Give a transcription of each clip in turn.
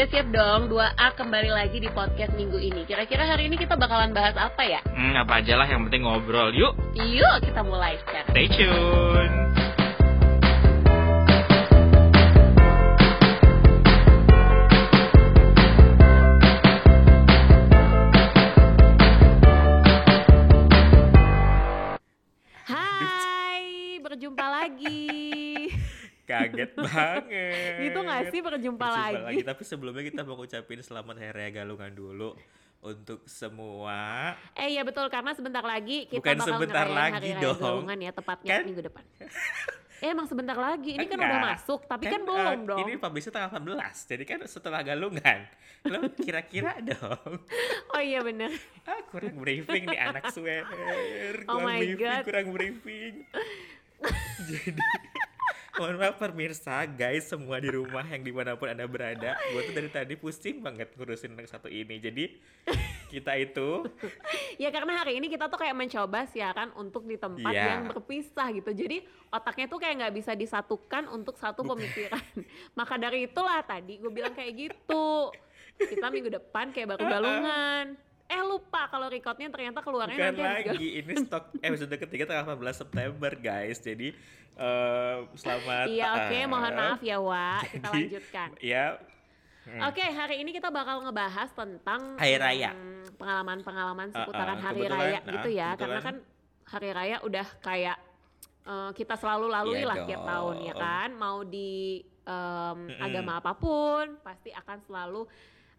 Udah siap dong 2A kembali lagi di podcast minggu ini. Kira-kira hari ini kita bakalan bahas apa ya? Hmm, apa aja lah yang penting ngobrol. Yuk, Yuk kita mulai sekarang. stay tune. Hai, berjumpa lagi. Kaget banget. Gitu gak sih berjumpa, Berjumpa lagi? Tapi sebelumnya kita mau ngucapin selamat Hari Raya Galungan dulu untuk semua. Eh iya betul karena sebentar lagi kita Bukan bakal sebentar lagi hari raya dong. Galungan ya tepatnya Kan? minggu depan. eh emang sebentar lagi. Ini kan Enggak. udah masuk tapi kan, eh, belum dong. Ini publishnya tanggal 14, jadi kan setelah Galungan. Lo kira-kira dong. Oh iya bener. Ah, kurang briefing nih anak swear. Oh kurang my briefing, God. kurang briefing. Jadi Mohon maaf pemirsa, guys semua di rumah yang di mana pun anda berada Gue tuh dari tadi pusing banget ngurusin yang satu ini Jadi kita itu Ya karena hari ini kita tuh kayak mencoba sih ya kan untuk di tempat Iya. yang berpisah gitu. Jadi otaknya tuh kayak nggak bisa disatukan untuk satu pemikiran. Maka dari itulah tadi gue bilang kayak gitu. Kita minggu depan kayak baru galungan. Eh lupa kalau recordnya ternyata keluarnya bukan nanti lagi Ini stok episode ketiga tanggal 18 September guys Jadi eh, selamat Iya oke eh, mohon maaf ya Wak. Kita jadi, lanjutkan. Ya Hmm. Oke hari ini kita bakal ngebahas tentang Hari raya. hmm, pengalaman-pengalaman Uh, seputaran uh, hari kebetulan, raya uh, gitu ya. Karena kebetulan. kan hari raya udah kayak eh, kita selalu lalui Iya lah tiap tahun ya kan. Mau di em, Mm-mm. agama apa pun pasti akan selalu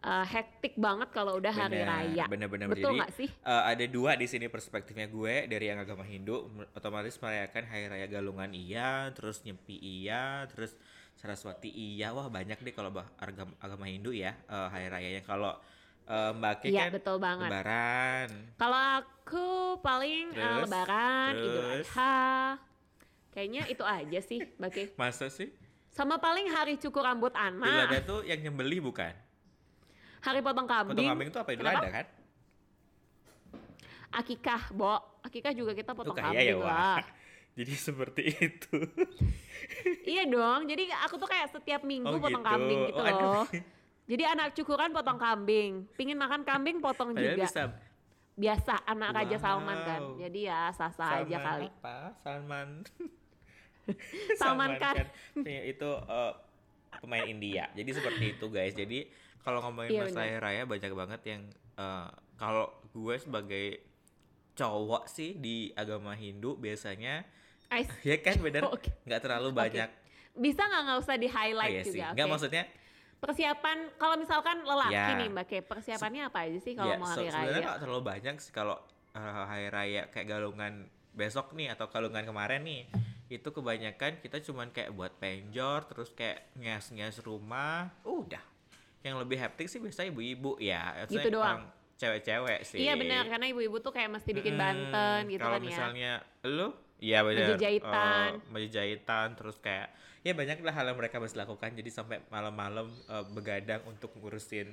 eh, hektik banget kalau udah hari Bener, raya. bener-bener. Betul Jadi, nggak sih? Eh, ada dua di sini perspektifnya gue dari yang agama Hindu otomatis merayakan hari raya Galungan iya, terus Nyepi iya, terus Saraswati iya. Wah banyak deh kalau agama, agama Hindu ya eh, hari rayanya. Kalau eh, Mbak Ke Iya kan betul banget. Lebaran. Kalau aku paling Terus, Lebaran, Idul terus. Adha. Kayaknya itu aja sih, Mbak Kay. Masa sih? Sama paling hari cukur rambut Idul anak. Adha tuh yang nyembelih bukan? Hari potong kambing. Potong kambing itu apa Idul? Adha kan? Akikah, Bo. Akikah juga kita Tuh potong kayak ya kambing wah. lah. Jadi seperti itu. iya dong. Jadi aku tuh kayak setiap minggu Oh, potong gitu. kambing gitu Oh, loh. Jadi anak cukuran potong kambing. Pingin makan kambing potong Padahal juga. bisa Biasa anak Raja Salman kan. Wow. Jadi ya sah-sah aja Salman kali. apa? Salman. Salman Khan. Iya, itu eh, pemain India. Jadi seperti itu guys. Jadi kalau ngomongin Iya, masalah hari raya banyak banget yang eh, kalau gue sebagai cowok sih di agama Hindu biasanya ya kan bener nggak terlalu Oke. banyak Bisa nggak nggak usah di Oh, highlight iya sih. juga? Nggak maksudnya Persiapan kalau misalkan lelaki Ya. nih Mbak Ke, persiapannya apa aja sih kalau ya mau hari sebenarnya raya? nggak terlalu banyak sih kalau eh, hari raya kayak galungan besok nih atau galungan kemarin nih itu kebanyakan kita cuman kayak buat penjor terus kayak ngas-ngas rumah udah yang lebih hektik sih biasanya ibu-ibu ya Gitu doang. cewek-cewek sih Iya benar karena ibu-ibu tuh kayak mesti bikin Mm-mm. banten gitu kalau kan ya. misalnya lu iya benar Baju jahitan. Eh, baju jahitan terus kayak ya banyak lah hal yang mereka mesti lakukan jadi sampai malam-malam eh, begadang untuk ngurusin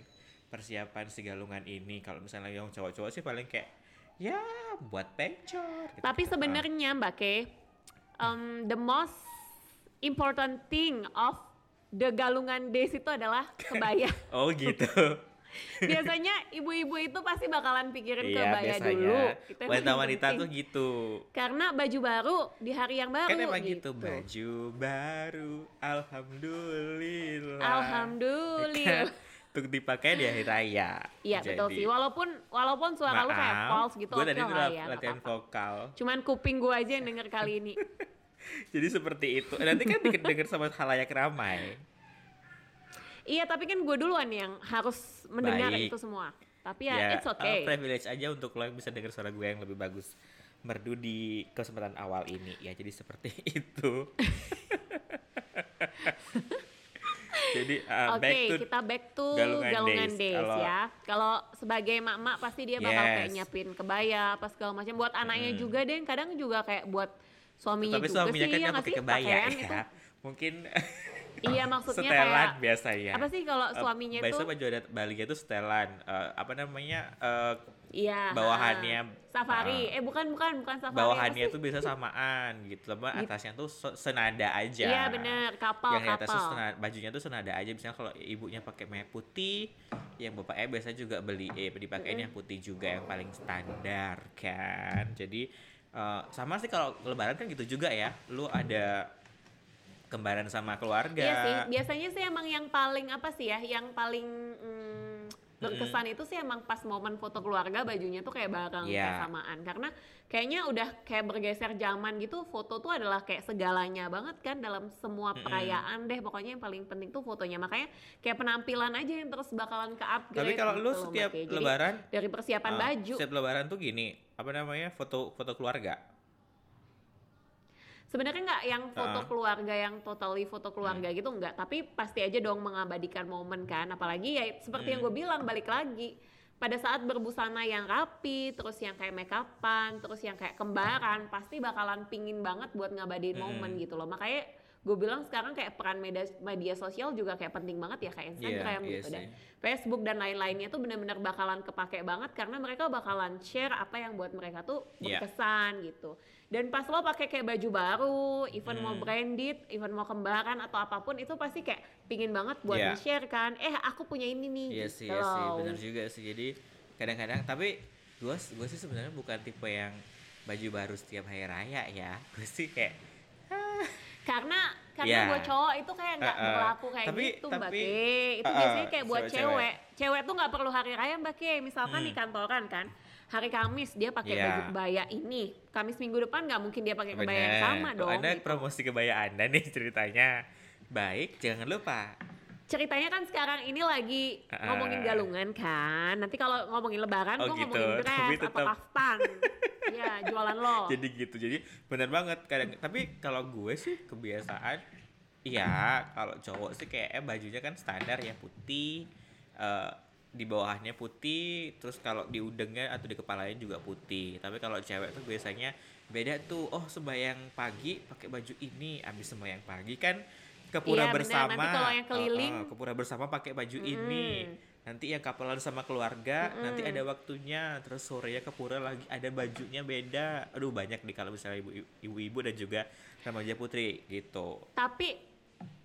persiapan si galungan ini kalau misalnya yang cowok-cowok sih paling kayak ya buat pencor gitu. Tapi sebenarnya Mbak Ke, um, the most important thing of the galungan days itu adalah kebaya. oh gitu Biasanya ibu-ibu itu pasti bakalan pikirin iya kebaya biasanya dulu. Wanita-wanita tuh gitu Karena baju baru di hari yang baru kan emang gitu baju baru alhamdulillah Alhamdulillah. Kan, untuk dipakai di hari raya Iya betul sih. Walaupun walaupun suara lu kayak Maaf, false gitu gue tadi ya. latihan vokal. Cuman kuping gue aja yang denger kali ini. Jadi seperti itu. Nanti kan denger sama halayak ramai. iya tapi kan gue duluan yang harus mendengar Baik. itu semua. Tapi ya, it's okay. eh, privilege aja untuk lo yang bisa denger suara gue yang lebih bagus. Merdu di kesempatan awal ini ya. Jadi seperti itu. Jadi uh, Oke, back to kita back to Galungan galungan, Days. days, Kalau- ya. Kalau sebagai mak-mak pasti dia bakal kayak Yes. nyiapin kebaya apa segala macam. Buat anaknya Mm. juga deh, kadang juga kayak buat suaminya tapi juga suaminya sih kan ya yang pakai kebaya Pakaian ya. gitu. Mungkin Iya maksudnya setelan kayak biasanya. apa sih kalau Eh, suaminya biasa itu baju adat Bali itu setelan Eh, apa namanya eh, Iya. bawahannya ah. safari. eh bukan bukan bukan safari. bawahannya tuh bisa samaan gitu loh Mbak. atasnya tuh se- senada aja Iya bener, kapal yang kapal. senada, bajunya tuh senada aja misalnya kalau ibunya pakai merah putih yang bapaknya biasanya juga beli eh dipakein yang putih juga yang paling standar kan jadi eh, sama sih kalau lebaran kan gitu juga ya. Lu ada kembaran sama keluarga. Iya sih, biasanya sih emang yang paling apa sih ya, yang paling mm, berkesan itu sih emang pas momen foto keluarga bajunya tuh kayak bareng Iya. kayak samaan. Karena kayaknya udah kayak bergeser zaman gitu foto tuh adalah kayak segalanya banget kan dalam semua perayaan deh. Pokoknya yang paling penting tuh fotonya. Makanya kayak penampilan aja yang terus bakalan ke upgrade tapi kalau lu gitu loh, setiap Kay. Jadi, lebaran? dari persiapan eh, baju. setiap lebaran tuh gini apa namanya foto foto keluarga Sebenarnya nggak yang foto. Hmm. keluarga yang totally foto keluarga gitu nggak, tapi pasti aja dong mengabadikan momen kan. Apalagi ya seperti yang Hmm. gue bilang balik lagi pada saat berbusana yang rapi, terus yang kayak make upan, terus yang kayak kembaran, pasti bakalan pingin banget buat ngabadiin Hmm. momen gitu loh. Makanya gue bilang sekarang kayak peran media media sosial juga kayak penting banget ya kayak Instagram iya gitu dan sih. Facebook dan lain-lainnya tuh benar-benar bakalan kepake banget karena mereka bakalan share apa yang buat mereka tuh Iya. berkesan gitu. Dan pas lo pakai kayak baju baru, even mau Hmm. branded, even mau kembaran atau apa pun itu pasti kayak pingin banget buat Iya. di-share kan. Eh, aku punya ini nih. Iya gitu sih, iya sih, loh. benar juga sih. Jadi kadang-kadang tapi gue gue sih sebenarnya bukan tipe yang baju baru setiap hari raya ya. Gue sih kayak Karena karena Iya. buat cowok itu kayak nggak Uh-uh. berlaku kayak Tapi- gitu Mbak tapi, Ke. Itu uh-uh, biasanya kayak buat cewek. Cewek tuh nggak perlu hari raya Mbak Ke. Misalkan Hmm. di kantoran kan, hari Kamis dia pakai Iya. baju kebaya ini. Kamis minggu depan nggak mungkin dia pakai kebaya yang sama Tuh, dong. Anda gitu. promosi kebaya Anda nih ceritanya. Baik, jangan lupa. Ceritanya kan sekarang ini lagi ngomongin galungan kan. Nanti kalau ngomongin lebaran Oh gitu, ngomongin dress tapi atau tetap- kaftan. Iya, jualan lo. Jadi gitu. Jadi benar banget kadang tapi kalau gue sih kebiasaan Iya, kalau cowok sih kayak eh, bajunya kan standar ya putih, eh, di bawahnya putih, terus kalau di udengnya atau di kepalanya juga putih. Tapi kalau cewek tuh biasanya beda tuh. Oh sembayang pagi pakai baju ini, abis sembayang pagi kan ke pura Iya, bersama. Nanti kalau yang keliling- eh, eh, ke pura bersama pakai baju ini. Nanti yang kapalan sama keluarga, nanti ada waktunya. Terus sorenya ke pura lagi ada bajunya beda. Aduh banyak nih kalau misalnya ibu- ibu-ibu dan juga remaja putri gitu. Tapi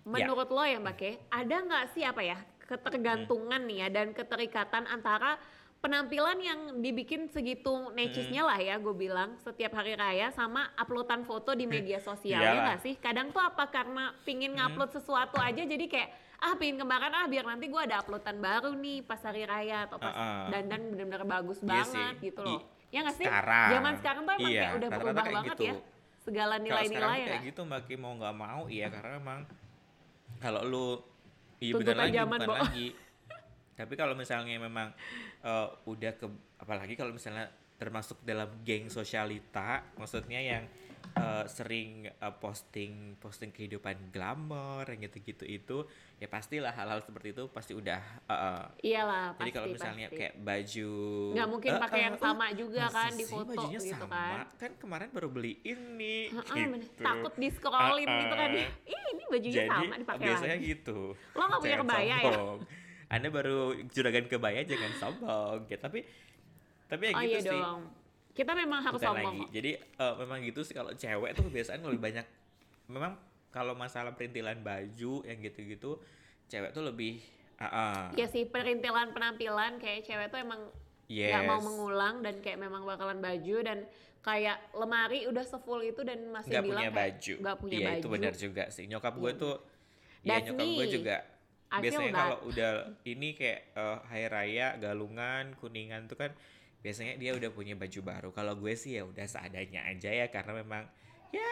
menurut lo ya Mbak Ke, ada nggak sih apa ya ketergantungan nih ya dan keterikatan antara penampilan yang dibikin segitu necisnya lah ya gue bilang setiap hari raya sama uploadan foto di media sosial ya nggak sih? Kadang tuh apa karena pingin ngupload sesuatu aja jadi kayak ah pingin kembaran ah biar nanti gue ada uploadan baru nih pas hari raya atau pas Uh-uh. dandan bener-bener bagus Iya sih. banget gitu loh. I- Ya nggak sih? sekarang. Zaman sekarang tuh emang Iya, kayak udah berubah kayak banget gitu. ya segala nilai-nilai ya. kayak gitu makin mau nggak mau iya karena memang kalau lu iya bener lagi bukan lagi. Tapi kalau misalnya memang eh, udah ke apalagi kalau misalnya termasuk dalam geng sosialita, maksudnya yang eh, sering eh, posting posting kehidupan glamor yang gitu-gitu itu ya pastilah hal-hal seperti itu pasti udah eh, Iyalah, jadi kalau misalnya pasti. kayak baju nggak mungkin Eh, pakai eh, yang sama juga masa kan di foto gitu sama? kan. Kan kemarin baru beli ini. Heeh, bener. gitu. Takut di scrollin Ah, gitu kan. Ih, ini bajunya Jadi sama dipakai biasanya lagi. gitu. Lo nggak punya kebaya ya? Anda baru juragan kebaya jangan sombong. Ya, tapi tapi ya Oh gitu iya sih. dong. Kita memang harus Bukan sombong. lagi. Jadi eh, memang gitu sih kalau cewek tuh kebiasaan lebih banyak. Memang kalau masalah perintilan baju yang gitu-gitu, cewek tuh lebih ah, ah. Ya sih perintilan penampilan kayak cewek tuh emang yes. nggak mau mengulang dan kayak memang bakalan baju dan kayak lemari udah sefull itu dan masih nggak bilang punya kayak baju. nggak punya iya, baju. itu benar juga sih. Nyokap gue Iya. tuh ya That's nyokap gue juga I biasanya kalau udah ini kayak eh, hari raya, galungan, kuningan tuh kan biasanya dia udah punya baju baru. Kalau gue sih ya udah seadanya aja ya karena memang ya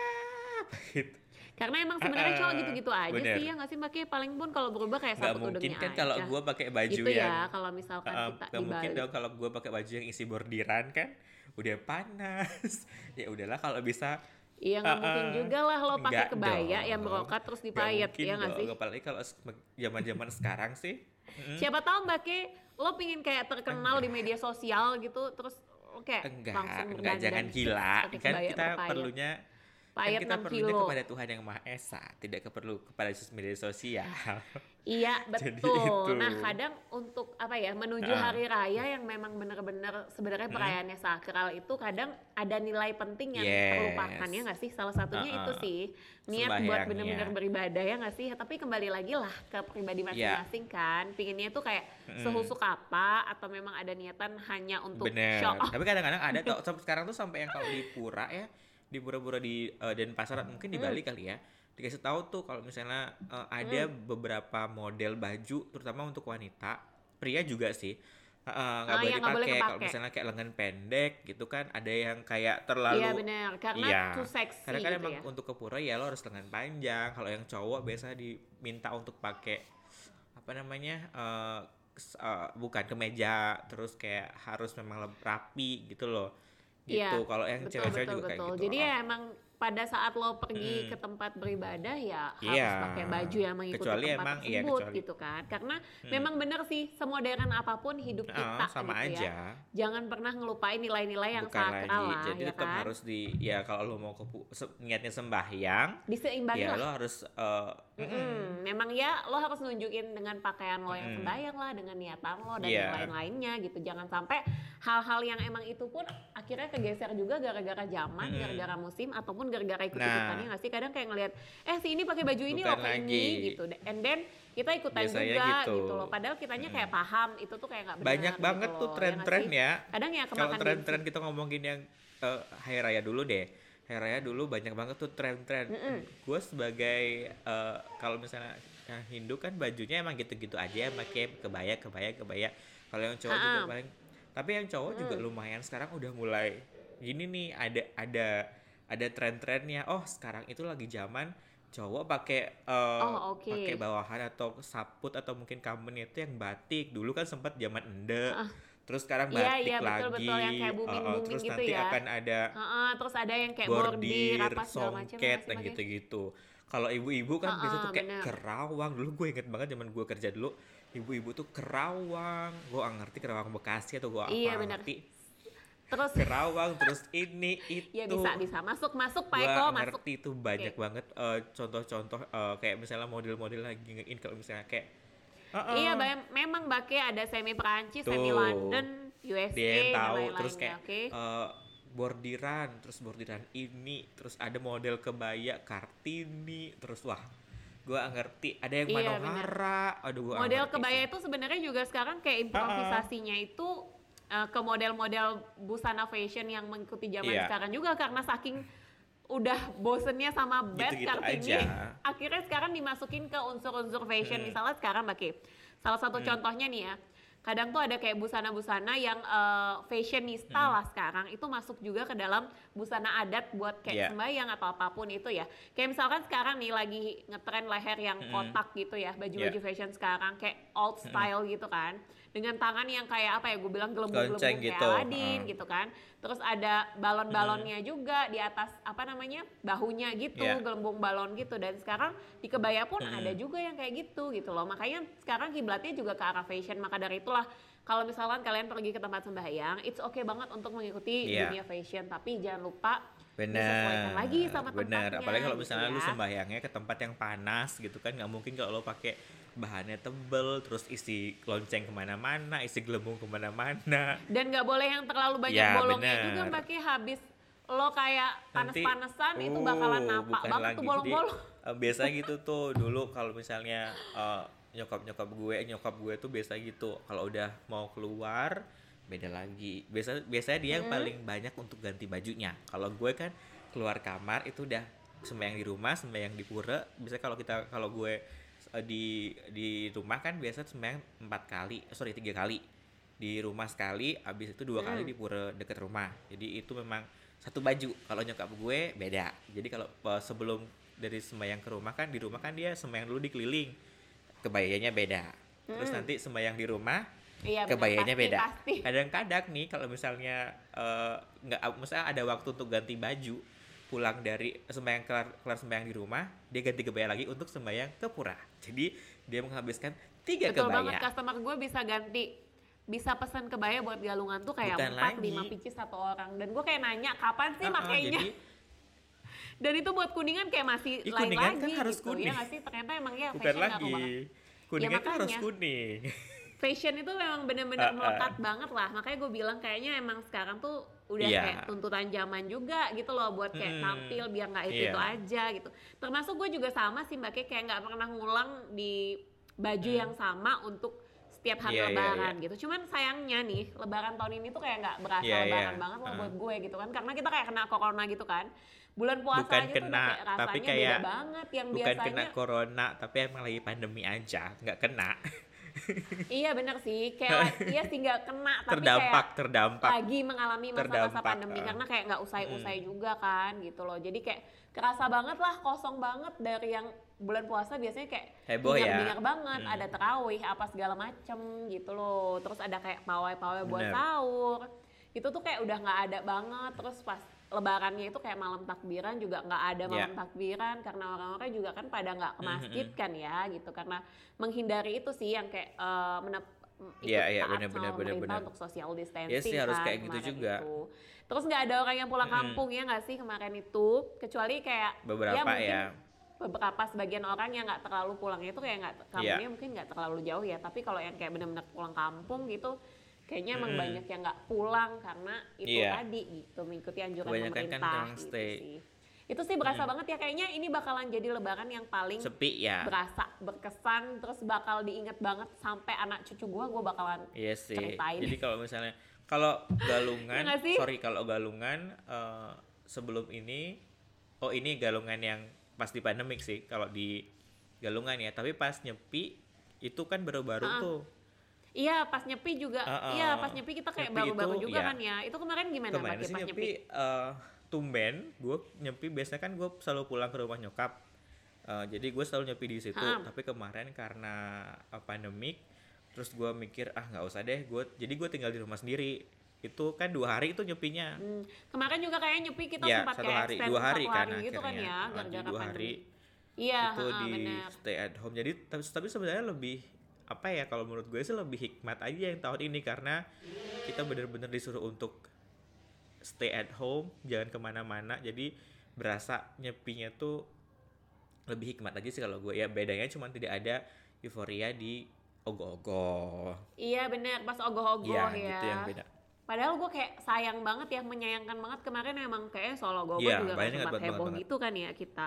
gitu. Karena emang sebenarnya Ah, cowok gitu-gitu aja bener. sih ya nggak sih Mbak Ki? paling pun kalau berubah kayak Nggak satu mungkin kan kalau gue pakai baju gitu yang ya kalau misalkan eh, kita di mungkin dong kalau gue pakai baju yang isi bordiran kan udah panas. ya udahlah kalau bisa Iya nggak Ah, mungkin juga lah lo pakai kebaya dong. yang berokat terus dipayet ya nggak sih? Apalagi kalau zaman-zaman sekarang sih. Mm-mm. Siapa tahu Mbak Ki lo pingin kayak terkenal di media sosial gitu terus lo kayak enggak langsung enggak jangan gila kan kita berpayet. perlunya kan kita 6 perlunya kilo. kepada Tuhan yang Maha Esa, tidak perlu kepada media sosial. Iya betul. Nah kadang untuk apa ya menuju Nah. hari raya yang memang bener-bener sebenarnya Hmm. perayaannya sakral itu kadang ada nilai penting yang Yes. terlupakan ya nggak sih? Salah satunya Uh-uh. itu sih niat buat bener-bener beribadah ya nggak sih? Tapi kembali lagi lah ke pribadi Iya. masing-masing kan. Pinginnya tuh kayak Mm-mm. sehusuk apa atau memang ada niatan hanya untuk Bener. show off. Tapi kadang-kadang ada tuh sekarang tuh sampai yang kalau di pura ya, di pura-pura di eh, Denpasar mungkin di Hmm. Bali kali ya. Dikasih tahu tuh kalau misalnya eh, ada beberapa model baju terutama untuk wanita, pria juga sih. Eh, nggak boleh yang nggak boleh dipakai kalau misalnya kayak lengan pendek gitu kan ada yang kayak terlalu Iya benar karena Iya. too sexy Karena kan gitu emang ya. untuk ke pura ya lo harus lengan panjang. Kalau yang cowok biasa diminta untuk pakai apa namanya eh, kes- eh, bukan kemeja, terus kayak harus memang rapi gitu loh. Gitu. Iya, Kalau yang cewek-cewek betul juga kayak betul. gitu. Jadi Oh. ya emang pada saat lo pergi Mm. ke tempat beribadah ya harus Iya. pakai baju yang mengikuti Kecuali tempat emang- iya, tersebut kecuali- gitu kan. Karena memang bener sih semodern apa pun hidup Ah, kita sama gitu aja. ya. Jangan pernah ngelupain nilai-nilai yang Bukan lagi. sakral lah Jadi ya tetap kan. harus di ya kalau lo mau ke se- niatnya sembahyang, Diseimbangi ya lah. lo harus eh, mm-mm. Mm, memang ya lo harus nunjukin dengan pakaian lo yang Mm-mm. sembahyang lah, dengan niatan lo dan Iya. yang lain-lainnya gitu. Jangan sampai hal-hal yang emang itu pun akhirnya kegeser juga gara-gara zaman, gara-gara musim ataupun gara-gara ikut-ikutan Nah. ya nggak sih? Kadang kayak ngelihat eh si ini pakai baju ini loh kayak ini gitu. And then kita ikutan Biasanya juga gitu. gitu. loh. Padahal kitanya kayak paham itu tuh kayak nggak benar. Banyak gitu banget loh, tuh ya tren-tren sih? ya. Kadang ya Kalau tren-tren kita ngomongin yang eh, hari raya dulu deh. Hari raya dulu banyak banget tuh tren-tren. Mm-mm. Gue sebagai eh, kalau misalnya yang Hindu kan bajunya emang gitu-gitu aja, pakai kebaya, kebaya, kebaya. Kalau yang cowok juga Ha-ha. paling. Tapi yang cowok juga lumayan sekarang udah mulai gini nih ada ada ada tren-trennya. Oh sekarang itu lagi zaman cowok pakai eh, Oh, oke. pakai bawahan atau saput atau mungkin kamen itu yang batik. Dulu kan sempat zaman ende. Terus sekarang Iya, batik iya, lagi. betul-betul yang kayak uh, uh, terus gitu nanti ya. akan ada Heeh, terus ada yang kayak bordir, apa songket, ya? gitu-gitu. Kalau ibu-ibu kan biasa Uh-uh, tuh kayak bener. kerawang. Dulu gue inget banget zaman gue kerja dulu, ibu-ibu tuh kerawang. Gue ngerti kerawang Bekasi atau gue apa Iya, bener. ngerti. Terus Kerawang, terus ini, itu. ya bisa bisa masuk masuk Pak Eko masuk. ngerti itu banyak banget eh, contoh-contoh eh, kayak misalnya model-model lagi ngein kalau misalnya kayak uh-uh. Iya, ba- memang Bake ada semi Perancis, Tuh. semi London, USA dia yang tahu lain-lainnya, terus kayak oke. eh, bordiran terus bordiran ini terus ada model kebaya kartini terus wah gua nggak ngerti ada yang Iya, manohara aduh gua nggak model kebaya sih. itu sebenarnya juga sekarang kayak improvisasinya itu uh, ke model-model busana fashion yang mengikuti zaman Iya. sekarang juga karena saking udah bosennya sama bed Gitu-gitu kartini aja. akhirnya sekarang dimasukin ke unsur-unsur fashion Hmm. misalnya sekarang Bake salah satu contohnya nih ya kadang tuh ada kayak busana-busana yang uh, fashionista Hmm. lah sekarang itu masuk juga ke dalam busana adat buat kayak Iya. sembahyang atau apa pun itu ya kayak misalkan sekarang nih lagi ngetren leher yang Mm-mm. kotak gitu ya baju-baju Iya. fashion sekarang kayak old style gitu kan dengan tangan yang kayak apa ya gue bilang gelembung-gelembung kayak gitu, Aladdin uh. gitu kan terus ada balon-balonnya juga di atas apa namanya bahunya gitu Iya. gelembung balon gitu dan sekarang di kebaya pun Mm. ada juga yang kayak gitu gitu loh makanya sekarang kiblatnya juga ke arah fashion maka dari itulah kalau misalkan kalian pergi ke tempat sembahyang it's okay banget untuk mengikuti Iya. dunia fashion tapi jangan lupa benar lagi sama benar tempatnya apalagi kalau gitu misalnya lu ya. sembahyangnya ke tempat yang panas gitu kan nggak mungkin kalau lo pakai bahannya tebel terus isi lonceng ke mana-mana isi gelembung ke mana-mana dan nggak boleh yang terlalu banyak Ya, bolongnya bener. juga pakai habis lo kayak panas-panasan itu bakalan uh, napak banget lagi. tuh bolong-bolong eh, biasanya gitu tuh dulu kalau misalnya eh, nyokap-nyokap gue, nyokap gue tuh biasa gitu. Kalau udah mau keluar beda lagi. Biasa biasanya dia yang paling banyak untuk ganti bajunya. Kalau gue kan keluar kamar itu udah sembahyang di rumah, sembahyang di pura. Biasanya kalau kita kalau gue eh, di di rumah kan biasa sembahyang empat kali, eh, sorry tiga kali di rumah sekali, habis itu dua kali di pura deket rumah. Jadi itu memang satu baju. Kalau nyokap gue beda. Jadi kalau eh, sebelum dari sembahyang ke rumah kan di rumah kan dia sembahyang dulu dikeliling. Kebayanya beda. Terus nanti sembahyang di rumah iya kebayanya pasti, beda. Kadang-kadang nih kalau misalnya eh, nggak, misalnya ada waktu untuk ganti baju, pulang dari sembahyang kelar, kelar sembahyang di rumah, dia ganti kebaya lagi untuk sembahyang ke pura. Jadi dia menghabiskan tiga betul kebaya. banget customer gue bisa ganti bisa pesan kebaya buat galungan tuh kayak empat lima pieces satu orang dan gue kayak nanya kapan sih Uh-uh, makainya Jadi Dan itu buat kuningan kayak masih Ih, lain Kuningan lagi kan harus gitu. kuning. Iya nggak sih? Ternyata emang ya Bukan fashion lagi. Kuningan kan harus makanya. kuning. Fashion itu memang bener-bener Ah, ah. melekat banget lah. Makanya gue bilang kayaknya emang sekarang tuh udah Iya. kayak tuntutan zaman juga gitu loh buat kayak Mm-mm. tampil biar nggak itu itu Iya. aja gitu. Termasuk gue juga sama sih mbak Kay, kayak nggak pernah ngulang di baju Hmm. yang sama untuk setiap hari Iya, iya, lebaran gitu. Cuman sayangnya nih lebaran tahun ini tuh kayak nggak berasa Iya, iya. lebaran banget lah Ah. buat gue gitu kan. Karena kita kayak kena corona gitu kan. Bulan puasa Bukan aja tuh udah kena, kayak rasanya tapi beda kayak banget yang Bukan biasanya kena corona, tapi emang lagi pandemi aja, nggak kena. Iya bener sih kayak iya sih nggak kena tapi terdampak, kayak terdampak. lagi mengalami masa-masa pandemi ah. karena kayak nggak usai-usai juga kan gitu loh jadi kayak kerasa banget lah kosong banget dari yang bulan puasa biasanya kayak Heboh ya. bingar banget Hmm. ada terawih apa segala macem gitu loh terus ada kayak pawai-pawai buat sahur itu tuh kayak udah nggak ada banget terus pas lebarannya itu kayak malam takbiran juga nggak ada malam Ya. takbiran karena orang-orang juga kan pada nggak ke masjid kan ya gitu karena menghindari itu sih yang kayak eh, menep- ikut Iya, iya, taat bener, sama bener, bener, pemerintah bener. untuk social distancing Iya sih, harus kan kayak gitu kemarin juga. itu. Terus nggak ada orang yang pulang Mm-mm. kampung ya nggak sih kemarin itu kecuali kayak Beberapa ya, mungkin ya. beberapa sebagian orang yang nggak terlalu pulangnya itu kayak nggak Iya. kampungnya mungkin nggak terlalu jauh ya tapi kalau yang kayak benar-benar pulang kampung gitu kayaknya emang Mm-mm. banyak yang nggak pulang karena itu Iya. tadi gitu mengikuti anjuran Kebanyakan kan pemerintah yang gitu stay. sih itu sih berasa banget ya kayaknya ini bakalan jadi lebaran yang paling Sepi ya. berasa berkesan terus bakal diinget banget sampai anak cucu gua gua bakalan Iya sih. ceritain. Jadi kalau misalnya kalau galungan, Iya sorry kalau galungan eh, sebelum ini, oh ini galungan yang pas di pandemik sih kalau di galungan ya. Tapi pas nyepi itu kan baru-baru tuh. Iya pas nyepi juga, Ah, ah. iya pas nyepi kita kayak baru-baru juga ya. kan ya. Itu kemarin gimana Kemarin pas nyepi, nyepi? eh, tumben, gue nyepi biasanya kan gue selalu pulang ke rumah nyokap. Eh, jadi gue selalu nyepi di situ. Ha. Tapi kemarin karena eh, pandemik, terus gue mikir ah nggak usah deh. Gue jadi gue tinggal di rumah sendiri. Itu kan dua hari itu nyepinya. Hmm, Kemarin juga kayak nyepi kita Ya, sempat satu kayak hari, dua hari satu kan hari gitu kan akhirnya. ya, Ah, di gara-gara dua pandemi. hari Iya, itu ha-ha, di benar. stay at home. Jadi tapi, tapi sebenarnya lebih apa ya kalau menurut gue sih lebih hikmat aja yang tahun ini karena kita bener-bener disuruh untuk stay at home, jangan ke mana-mana. Jadi berasa nyepinya tuh lebih hikmat aja sih kalau gue ya bedanya cuma tidak ada euforia di ogoh-ogoh. Iya benar, pas ogoh-ogoh Iya, ya. gitu yang beda. Padahal gue kayak sayang banget ya, menyayangkan banget kemarin emang kayak solo ogoh Iya, juga sempat heboh banget. gitu kan ya kita.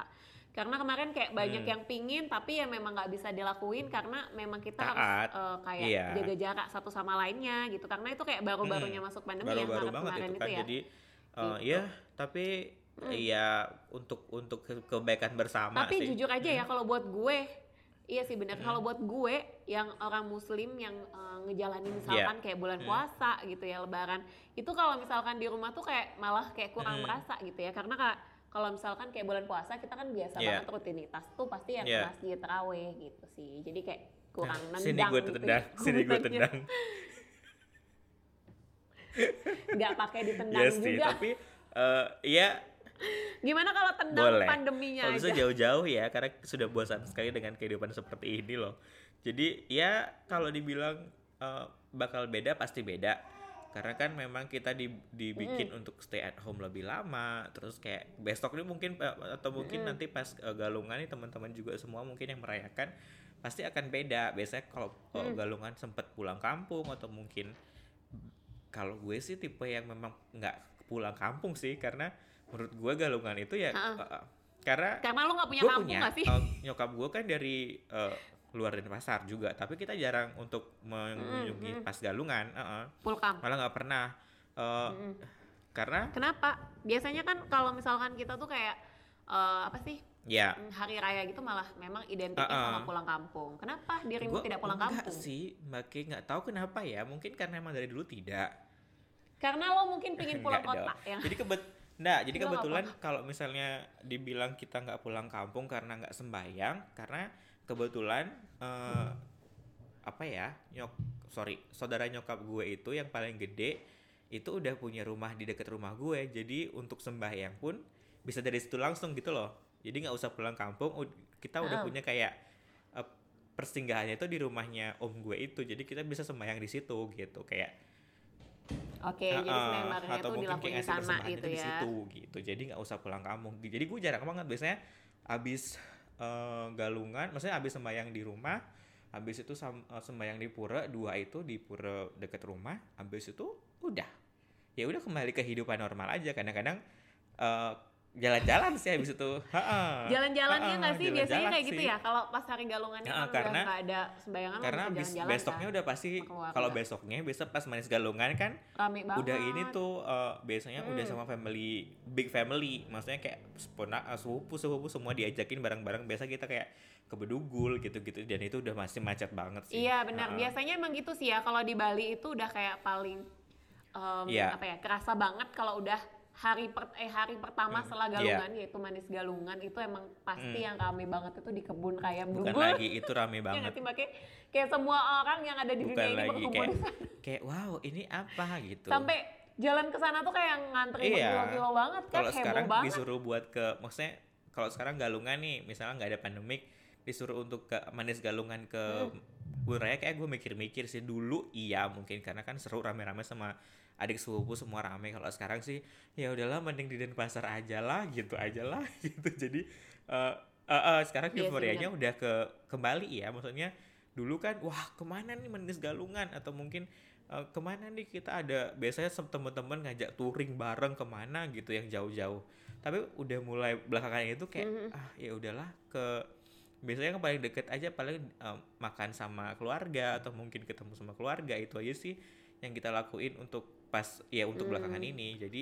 Karena kemarin kayak banyak Hmm. yang pingin tapi ya memang nggak bisa dilakuin karena memang kita harus Taat, eh, kayak iya. jaga jarak satu sama lainnya gitu. Karena itu kayak baru-barunya masuk pandemi ya baru-baru Maret banget kemarin itu itu, kan ya. jadi uh, Gitu. ya tapi ya untuk untuk ke- kebaikan bersama Tapi sih jujur aja ya kalau buat gue Iya sih benar. Kalau buat gue yang orang muslim yang eh, ngejalanin Iya. misalkan kayak bulan puasa gitu ya lebaran, itu kalau misalkan di rumah tuh kayak malah kayak kurang Mm. merasa gitu ya. Karena kak kalau misalkan kayak bulan puasa kita kan biasa Iya. banget rutinitas tuh pasti yang Iya. ke masjid terawih gitu sih. Jadi kayak kurang Nah, nendang sini gue gitu tendang ya. sini gue tendang Nggak pakai ditendang Iya sih juga. tapi uh, ya Gimana kalau tendang boleh pandeminya kalau bisa aja? jauh-jauh ya karena sudah bosan sekali dengan kehidupan seperti ini loh jadi ya kalau dibilang uh, bakal beda pasti beda karena kan memang kita di, dibikin untuk stay at home lebih lama terus kayak besok ini mungkin uh, atau mungkin nanti pas uh, galungan nih teman-teman juga semua mungkin yang merayakan pasti akan beda. Biasanya kalau uh, galungan sempat pulang kampung atau mungkin kalau gue sih tipe yang memang nggak pulang kampung sih karena menurut gue galungan itu ya uh, uh, karena Karena lo nggak punya kampung punya sih? uh, nyokap gue kan dari uh, luar Denpasar juga tapi kita jarang untuk mengunjungi pas galungan uh-uh. Pulkam. malah nggak pernah Uh, karena Kenapa? Biasanya kan kalau misalkan kita tuh kayak eh, apa sih ya mm, hari raya gitu malah memang identiknya Uh-uh. sama pulang kampung. Kenapa dirimu gue tidak pulang enggak kampung? sih mbak Ki, nggak tahu kenapa ya mungkin karena emang dari dulu tidak Karena lo mungkin pingin pulang kota dong. ya. Jadi kebet Nah, jadi Lo kebetulan kalau misalnya dibilang kita nggak pulang kampung karena nggak sembayang, karena kebetulan eh, apa ya nyok sorry saudara nyokap gue itu yang paling gede itu udah punya rumah di dekat rumah gue, jadi untuk sembahyang pun bisa dari situ langsung gitu loh. Jadi nggak usah pulang kampung, kita udah Oh. punya kayak eh, persinggahannya itu di rumahnya om gue itu, jadi kita bisa sembahyang di situ gitu kayak Oke, jadi Heeh, sembahyang barengnya atau tuh mungkin dilakuin kayak di ngasih sana gitu itu di ya. situ gitu jadi nggak usah pulang kampung jadi gue jarang banget biasanya abis eh, galungan maksudnya abis sembahyang di rumah abis itu sam- eh, sembahyang di pura dua itu di pura deket rumah abis itu udah. Ya udah kembali ke kehidupan normal aja. Kadang-kadang eh, jalan-jalan sih abis itu Heeh. Jalan-jalannya Heeh, nggak sih? Biasanya jalan-jalan kayak gitu sih. ya. Kalau pas hari galungannya kan karena- udah nggak ada sembayangan karena jalan-jalan besoknya kan. udah pasti kalau besoknya besok pas manis galungan kan rame banget. udah ini tuh eh, biasanya udah Hmm. sama family big family maksudnya kayak sepona eh, sepupu sepupu semua diajakin bareng-bareng biasa kita kayak ke bedugul gitu-gitu dan itu udah masih macet banget sih Iya benar. Heeh. Biasanya emang gitu sih ya. Kalau di Bali itu udah kayak paling em, Iya. apa ya kerasa banget kalau udah hari per, eh hari pertama Hmm, setelah iya. galungan yaitu manis galungan itu emang pasti Hmm. yang rame banget itu di kebun raya bukan lagi itu rame Ya banget Mbak? Kayak, kayak semua orang yang ada di bukan dunia ini lagi berkumpul kayak di sana. kayak wow ini apa gitu Sampai jalan ke sana tuh kayak ngantri Iya. berkilo-kilo banget kan, kalau sekarang banget. disuruh buat ke maksudnya kalau sekarang galungan nih misalnya nggak ada pandemik disuruh untuk ke manis galungan ke Hmm. Raya kayak gue mikir-mikir sih dulu iya mungkin karena kan seru rame-rame sama adik sepupu semua rame. Kalau sekarang sih ya udahlah mending di Denpasar aja lah gitu aja lah gitu. Jadi eh eh, eh, sekarang sih, euforianya udah ke kembali ya. Maksudnya dulu kan wah ke mana nih manis galungan? Atau mungkin eh, ke mana nih kita ada? Biasanya teman-teman ngajak touring bareng ke mana gitu yang jauh-jauh. Tapi udah mulai belakangan itu kayak Mhm. ah ya udahlah ke biasanya yang paling deket aja paling eh, makan sama keluarga atau mungkin ketemu sama keluarga. Itu aja sih yang kita lakuin untuk pas ya untuk belakangan Hmm. ini jadi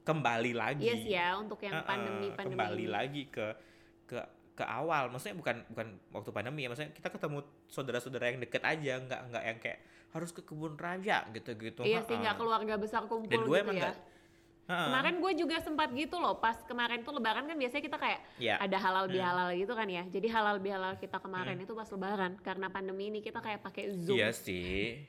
kembali lagi Iya sih ya untuk yang Heeh, pandemi-pandemi kembali ini. lagi ke ke ke awal maksudnya bukan bukan waktu pandemi ya maksudnya kita ketemu saudara-saudara yang deket aja nggak nggak yang kayak harus ke kebun raya gitu-gitu Iya sih nggak keluarga besar kumpul dan gue gitu emang ya. Heeh. Kemarin gue juga sempat gitu loh, pas kemarin tuh lebaran kan biasanya kita kayak ya ada halal Hmm. bihalal gitu kan ya. Jadi halal bihalal kita kemarin itu pas lebaran karena pandemi ini kita kayak pakai Zoom. iya sih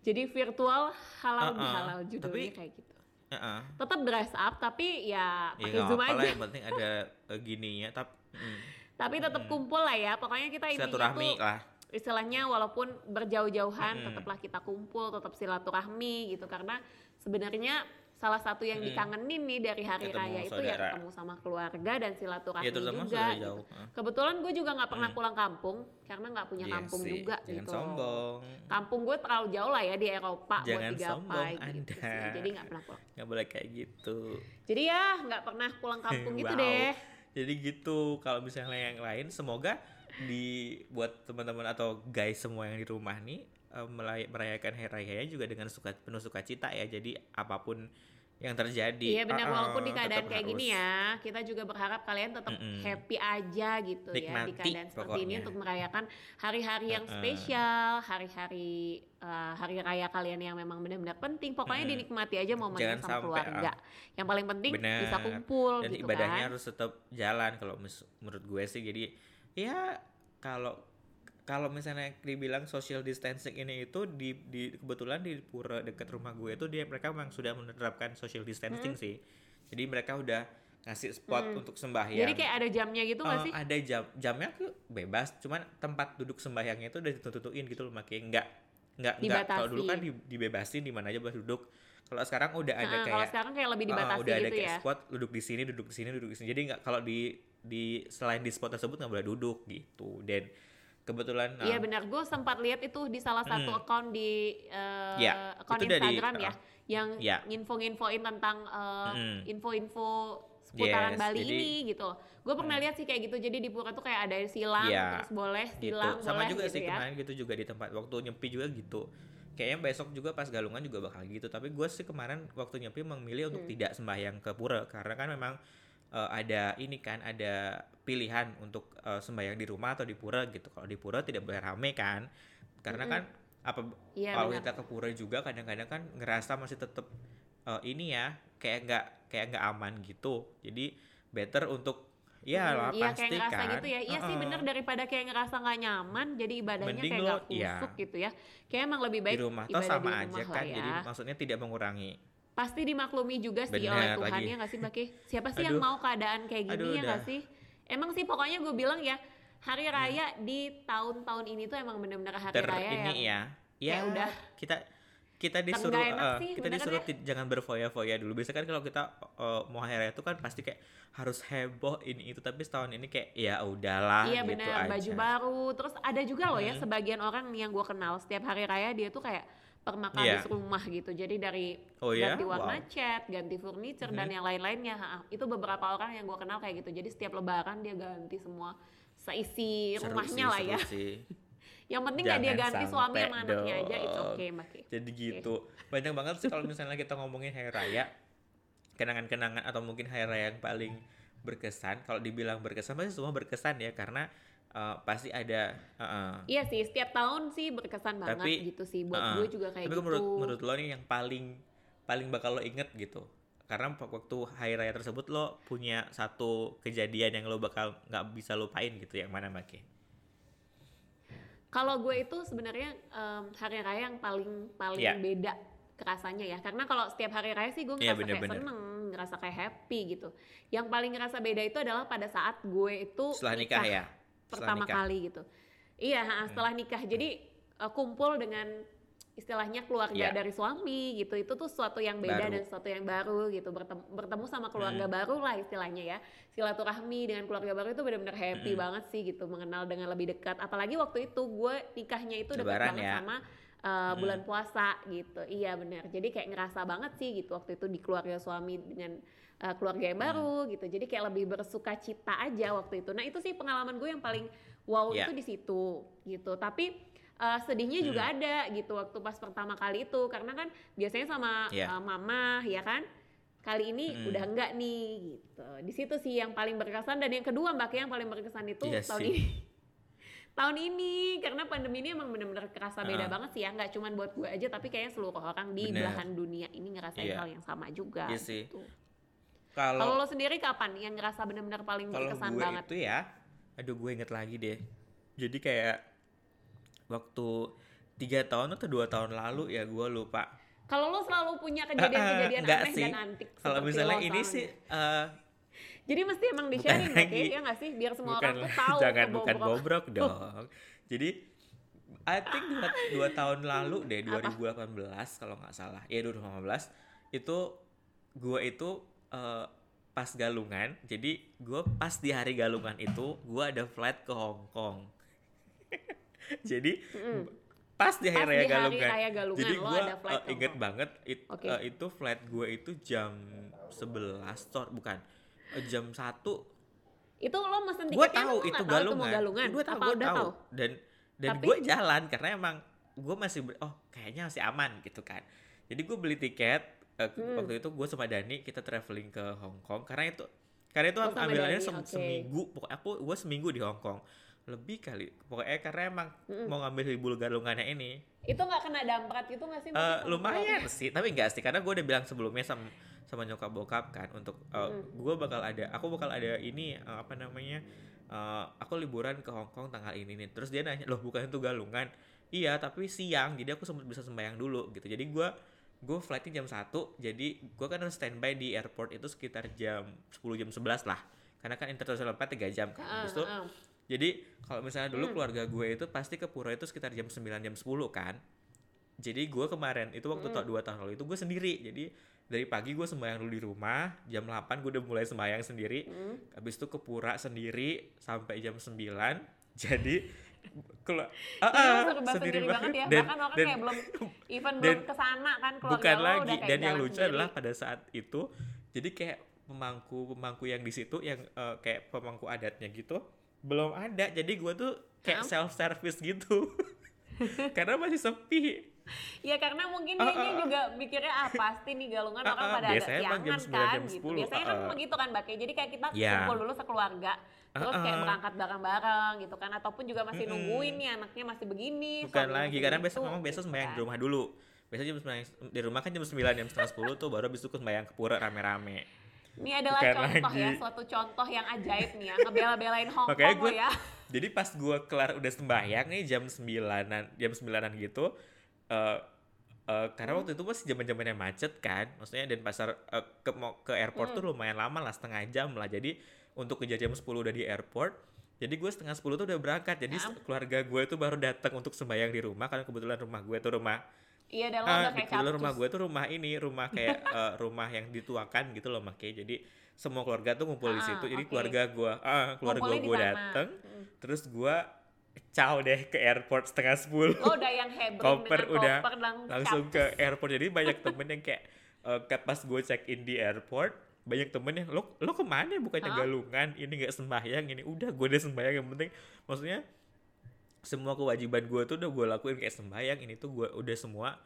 Jadi virtual halal Uh-uh. bihalal judulnya Tapi- kayak gitu. Heeh. Tetap dress up tapi ya ya pakai nggak Zoom lah aja. yang penting ada eh, gininya tapi mm, Tapi tetap Mm. kumpul lah ya. Pokoknya kita silaturahmi tuh lah istilahnya walaupun berjauh-jauhan Mm-mm. tetaplah kita kumpul, tetap silaturahmi gitu karena sebenarnya salah satu yang Mm-mm. dikangenin nih dari hari Ketemu raya itu ya saudara. ketemu sama keluarga dan silaturahmi ya juga. saudara gitu. Heeh. Kebetulan gue juga nggak pernah Hmm. pulang kampung karena nggak punya Iya kampung sih, juga jangan gitu. sombong Kampung gue terlalu jauh lah ya di Eropa buat Jangan digapai sombong gitu Anda. sih. Jadi nggak pernah pulang. nggak boleh kayak gitu Jadi ya nggak pernah pulang kampung gitu Wow. deh. Jadi gitu kalau misalnya yang lain semoga di buat teman-teman atau guys semua yang di rumah nih melay- merayakan hari raya juga dengan suka penuh sukacita ya. Jadi apa pun yang terjadi. Iya benar ah, walaupun di keadaan kayak gini harus. ya, kita juga berharap kalian tetap Mm-mm. happy aja gitu ya di Nikmati keadaan seperti ini pokoknya. untuk merayakan hari-hari yang Uh-uh. spesial, hari-hari eh, hari raya kalian yang memang benar-benar penting. Pokoknya Mm-mm. dinikmati aja momennya Jangan sama sampai, keluarga. Yang paling penting bisa Benar. kumpul Dan gitu ibadahnya kan. harus tetap jalan kalau menurut gue sih. Jadi ya kalau kalau misalnya dibilang social distancing ini itu di, di kebetulan di pura dekat rumah gue itu dia mereka memang sudah menerapkan social distancing sih. Jadi mereka udah ngasih spot Hmm. untuk sembahyang. Jadi kayak ada jamnya gitu nggak Eh, sih? ada jam jamnya tuh bebas, cuman tempat duduk sembahyangnya itu udah ditutup-tutupin gitu loh, makanya enggak enggak enggak kalau dulu kan dibebasin di mana aja boleh duduk. Kalau sekarang udah ada Nah, kalau kayak sekarang kayak lebih dibatasi udah ada gitu kayak ya. spot duduk di sini duduk di sini duduk di sini jadi nggak kalau di di selain di spot tersebut nggak boleh duduk gitu dan kebetulan Iya nah, benar, gue sempat lihat itu di salah satu Hmm. account di eh, Ya, account itu dari, Instagram ya, uh, yang ya. nginfo-nginfoin tentang eh, Mm. info-info seputaran Yes, Bali jadi- ini gitu. Gue pernah lihat sih kayak gitu, jadi di Pura tuh kayak ada silang, Ya, terus boleh gitu silang, sama boleh juga gitu sih ya. kemarin gitu juga di tempat waktu nyepi juga gitu kayaknya besok juga pas galungan juga bakal gitu tapi gue sih kemarin waktu nyepi memilih untuk Hmm. tidak sembahyang ke pura karena kan memang eh, ada ini kan ada pilihan untuk eh, sembahyang di rumah atau di pura gitu kalau di pura tidak boleh rame kan karena Mm-mm. kan apa Iya kalau kita ke pura juga kadang-kadang kan ngerasa masih tetap eh, ini ya kayak nggak kayak nggak aman gitu jadi better untuk ya Hmm, lah iya pasti kayak ngerasa kan gitu ya. Iya sih Heeh. bener daripada kayak ngerasa nggak nyaman, jadi ibadahnya Mending kayak nggak iya. kusuk gitu ya. Kayak emang lebih baik di rumah ibadah sama di aja rumah kan lah jadi ya. maksudnya tidak mengurangi Pasti dimaklumi juga sih Bener oleh Tuhan lagi. ya nggak sih Mbak Ki? Siapa sih yang Aduh. mau keadaan kayak gini Aduh, ya nggak sih? Emang sih pokoknya gue bilang ya hari Hmm. raya di tahun-tahun ini tuh emang bener-bener hari ter raya ini yang ya ya udah kita kita Kan disuruh nggak enak eh, sih, kita beneran disuruh ya. jangan berfoya-foya dulu. Biasanya kan kalau kita eh, mau hari raya itu kan pasti kayak harus heboh ini itu tapi setahun ini kayak ya udahlah Iya gitu benar, aja. baju baru. Terus ada juga loh ya Hmm. sebagian orang yang gua kenal setiap hari raya dia tuh kayak permakanis Iya. rumah gitu. Jadi dari Oh ya? ganti warna Wow. cat, ganti furniture dan Mhm. yang lain-lainnya. Ha, Itu beberapa orang yang gua kenal kayak gitu. Jadi setiap lebaran dia ganti semua seisi Seru rumahnya sih, lah ya. sih. Yang penting nggak dia Jangan ganti suami sama anaknya aja, it's okay Mbak. Jadi gitu. Banyak banget sih kalau misalnya kita ngomongin hari raya, kenangan-kenangan atau mungkin hari raya yang paling berkesan. Kalau dibilang berkesan pasti semua berkesan ya karena eh, pasti ada eh, eh. Iya sih, setiap tahun sih berkesan banget Tapi, gitu sih. Buat eh, gue juga kayak Tapi gitu. menurut menurut lo nih yang paling paling bakal lo inget gitu. Karena waktu hari raya tersebut lo punya satu kejadian yang lo bakal nggak bisa lupain gitu. Yang mana Maki? Kalau gue itu sebenarnya em, hari raya yang paling paling Iya. beda kerasanya ya. Karena kalau setiap hari raya sih gue Iya, ngerasa kayak bener-bener. seneng, ngerasa kayak happy gitu. Yang paling ngerasa beda itu adalah pada saat gue itu Setelah nikah ya. Pertama nikah. kali gitu. Iya, ha, setelah nikah. Jadi eh, kumpul dengan istilahnya keluarga Iya. dari suami gitu. Itu tuh sesuatu yang beda Baru. dan sesuatu yang baru gitu. Bertemu, bertemu sama keluarga Hmm. baru lah istilahnya ya. Silaturahmi dengan keluarga baru itu benar-benar happy Mm-mm. banget sih gitu. Mengenal dengan lebih dekat. Apalagi waktu itu gue nikahnya itu dekat banget ya. sama uh, bulan puasa gitu. Iya benar. Jadi kayak ngerasa banget sih gitu waktu itu di keluarga suami dengan uh, keluarga yang baru gitu. Jadi kayak lebih bersuka cita aja waktu itu. Nah, itu sih pengalaman gue yang paling wow Iya. itu di situ gitu. Tapi uh, sedihnya juga ada gitu waktu pas pertama kali itu karena kan biasanya sama Iya. uh, mama ya kan. Kali ini Hmm. udah enggak nih gitu. Di situ sih yang paling berkesan dan yang kedua Mbak yang paling berkesan itu Iya tahun sih. ini tahun ini karena pandemi ini emang bener-bener kerasa beda Ah. banget sih ya nggak cuman buat gue aja tapi kayaknya seluruh orang di Bener. belahan dunia ini ngerasain Iya. hal yang sama juga Iya sih. gitu. Kalau Kalau lo sendiri kapan yang ngerasa bener-bener paling kalau berkesan gue banget? itu ya, aduh gue inget lagi deh. Jadi kayak waktu tiga tahun atau dua tahun lalu ya gue lupa. Kalau lo selalu punya kejadian-kejadian Enggak aneh sih. dan antik Kalau misalnya ini sih eh, Jadi mesti emang di bukan sharing lagi. ya nggak sih? Biar semua bukan orang tuh tahu jangan bukan kebobrok. bobrok dong. Jadi I think dua, dua tahun lalu deh 2018 kalau nggak salah. Ya 2018 itu gue itu eh, pas galungan. Jadi gue pas di hari galungan itu gue ada flight ke Hong Kong. Jadi Mm-mm. pas di hari Pas raya di hari galungan. raya Galungan, Jadi gue flight ke inget banget it- Oke. eh, itu flight gue itu jam 11 sorry bukan Eh, jam 1 Itu lo mesen gue tiketnya tahu lo itu nggak tahu galungan, mau galungan? gue tahu Apa gue udah tahu tahu? dan dan Tapi- gue jalan karena emang gue masih oh kayaknya masih aman gitu kan jadi gue beli tiket eh, Hmm. waktu itu gue sama Dani kita traveling ke Hong Kong karena itu karena itu Oh, ambilannya sem- oke. seminggu pokoknya aku gue seminggu di Hong Kong lebih kali pokoknya karena emang Mm-mm. mau ngambil libur galungannya ini Itu nggak kena damprat gitu nggak sih? Eh, sama lumayan sih tapi enggak sih karena gue udah bilang sebelumnya sama sama nyokap bokap kan untuk eh, Mm. gue bakal ada aku bakal ada ini eh, apa namanya eh, aku liburan ke Hong Kong tanggal ini nih terus dia nanya loh bukan itu galungan iya tapi siang jadi aku sempat bisa sembahyang dulu gitu jadi gue gue flightnya jam 1 jadi gue kan harus standby di airport itu sekitar jam 10 jam 11 lah karena kan international flight 3 jam kan Ah, Habis itu ah. jadi kalau misalnya dulu Hmm. keluarga gue itu pasti ke pura itu sekitar jam 9 jam 10 kan. Jadi gue kemarin itu waktu Hmm. dua tahun lalu itu gue sendiri. Jadi dari pagi gue sembahyang dulu di rumah, jam 8 gue udah mulai sembahyang sendiri. Hmm. Habis itu ke pura sendiri sampai jam 9. Jadi kalau Jadi lo serba sendiri banget ya. Dan- Bahkan orang dan- kayak belum even dan- belum ke sana kan keluarga bukan lo lagi udah kayak dan yang lucu sendiri. adalah pada saat itu jadi kayak pemangku pemangku yang di situ yang eh, kayak pemangku adatnya gitu belum ada jadi gua tuh kayak self service gitu karena masih sepi Ya karena mungkin Ah, dia juga mikirnya ah pasti nih galungan Ah, orang pada ada siangan 9, kan jam gitu. 10, Biasanya kan begitu kan Mbak. Jadi kayak kita Ya. kumpul dulu sekeluarga terus kayak berangkat bareng-bareng gitu kan ataupun juga masih Mm-mm. nungguin nih anaknya masih begini. bukan lagi karena besok memang besok gitu sembahyang di kan. rumah dulu biasanya jam sembilan di rumah kan jam 9 jam setengah 10 tuh baru habis itu sembahyang ke pura rame-rame Ini adalah Bukan contoh ya, lagi. suatu contoh yang ajaib nih ya, ngebela-belain Hong Makanya Kong gue ya. jadi pas gua kelar udah sembahyang nih jam sembilanan jam sembilanan gitu eh eh, karena waktu itu masih zaman zamannya macet kan maksudnya dan pasar eh, ke mau ke airport tuh lumayan lama lah setengah jam lah jadi untuk kejar jam 10 udah di airport jadi gue setengah 10 tuh udah berangkat jadi Ya. keluarga gue tuh baru datang untuk sembahyang di rumah karena kebetulan rumah gue tuh rumah Iya Ah, udah di kayak kebetulan rumah gue tuh rumah ini, rumah kayak eh, rumah yang dituakan gitu loh makanya. Jadi semua keluarga tuh ngumpul di Ah, situ. Jadi oke. keluarga gue, ah keluarga di gue sana. dateng, Mm. terus gue caw deh ke airport setengah sepuluh. Lo udah yang hebring Koper dengan udah koper langsung ke airport. Jadi banyak temen yang kayak kayak pas gue check in di airport, banyak temen yang lo lo ke mana bukannya Hah? galungan ini nggak sembahyang ini udah gue udah sembahyang yang penting maksudnya semua kewajiban gue tuh udah gue lakuin kayak sembahyang ini tuh gue udah semua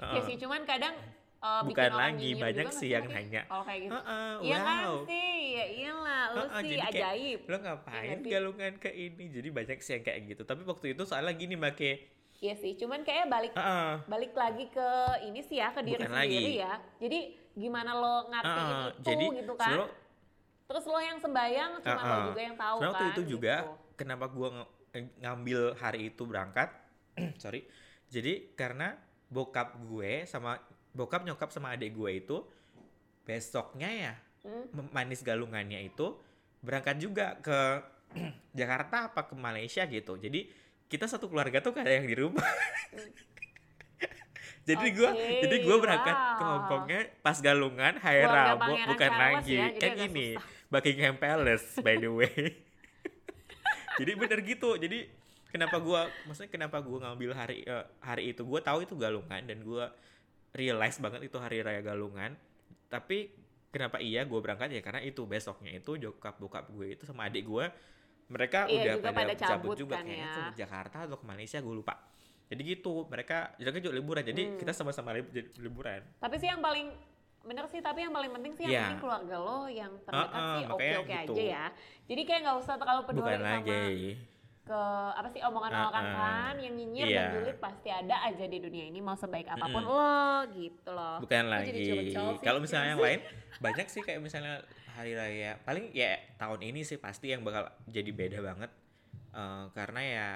Ya Heeh. sih, cuman kadang uh, Bukan lagi, banyak sih yang nanya. Kalau kayak gitu. Heeh, Iya kan wow. sih, ya iyalah, lu Heeh, sih jadi kayak, ajaib. lo ngapain Iya sih? galungan ke ini jadi banyak sih yang kayak gitu tapi waktu itu soalnya gini make Iya sih, cuman kayak balik Heeh. balik lagi ke ini sih ya, ke diri Bukan sendiri lagi. ya. Jadi gimana lo ngertiin Heeh, itu jadi gitu kan. Terus lo yang sembayang cuma lo Heeh. juga yang tahu kan. waktu itu juga gitu. kenapa gua ng- ngambil hari itu berangkat sorry jadi karena bokap gue sama bokap nyokap sama adik gue itu besoknya ya Hmm. manis galungannya itu berangkat juga ke Jakarta apa ke Malaysia gitu jadi kita satu keluarga tuh kayak yang di rumah jadi gua Oke, jadi gua berangkat ke wow. Hongkongnya pas galungan Pangeran bukan Charles lagi ya, kan ini susah. Buckingham Palace by the way jadi bener gitu jadi kenapa gua maksudnya kenapa gua ngambil hari eh, hari itu gua tahu itu galungan dan gua realize banget itu hari raya galungan tapi kenapa iya gua berangkat ya karena itu besoknya itu jokap bokap gue itu sama adik gua mereka Iya, udah juga pada, pada cabut cabut juga kan kayaknya ya. ke Jakarta atau ke Malaysia gue lupa jadi gitu mereka mereka juga liburan jadi Hmm. kita sama-sama lib- jadi liburan Tapi sih yang paling bener sih, tapi yang paling penting sih yang Iya. penting keluarga lo yang terdekat Heeh, sih makanya oke-oke gitu. aja ya. Jadi kayak nggak usah terlalu peduli bukan sama lagi ke apa sih omongan orang Heeh. kan yang nyinyir Iya. dan julid pasti ada aja di dunia ini mau sebaik apa pun Mm-mm. lo gitu loh. bukan jadi lagi kalau misalnya yang lain banyak sih kayak misalnya hari raya paling ya tahun ini sih pasti yang bakal jadi beda banget Eh, karena ya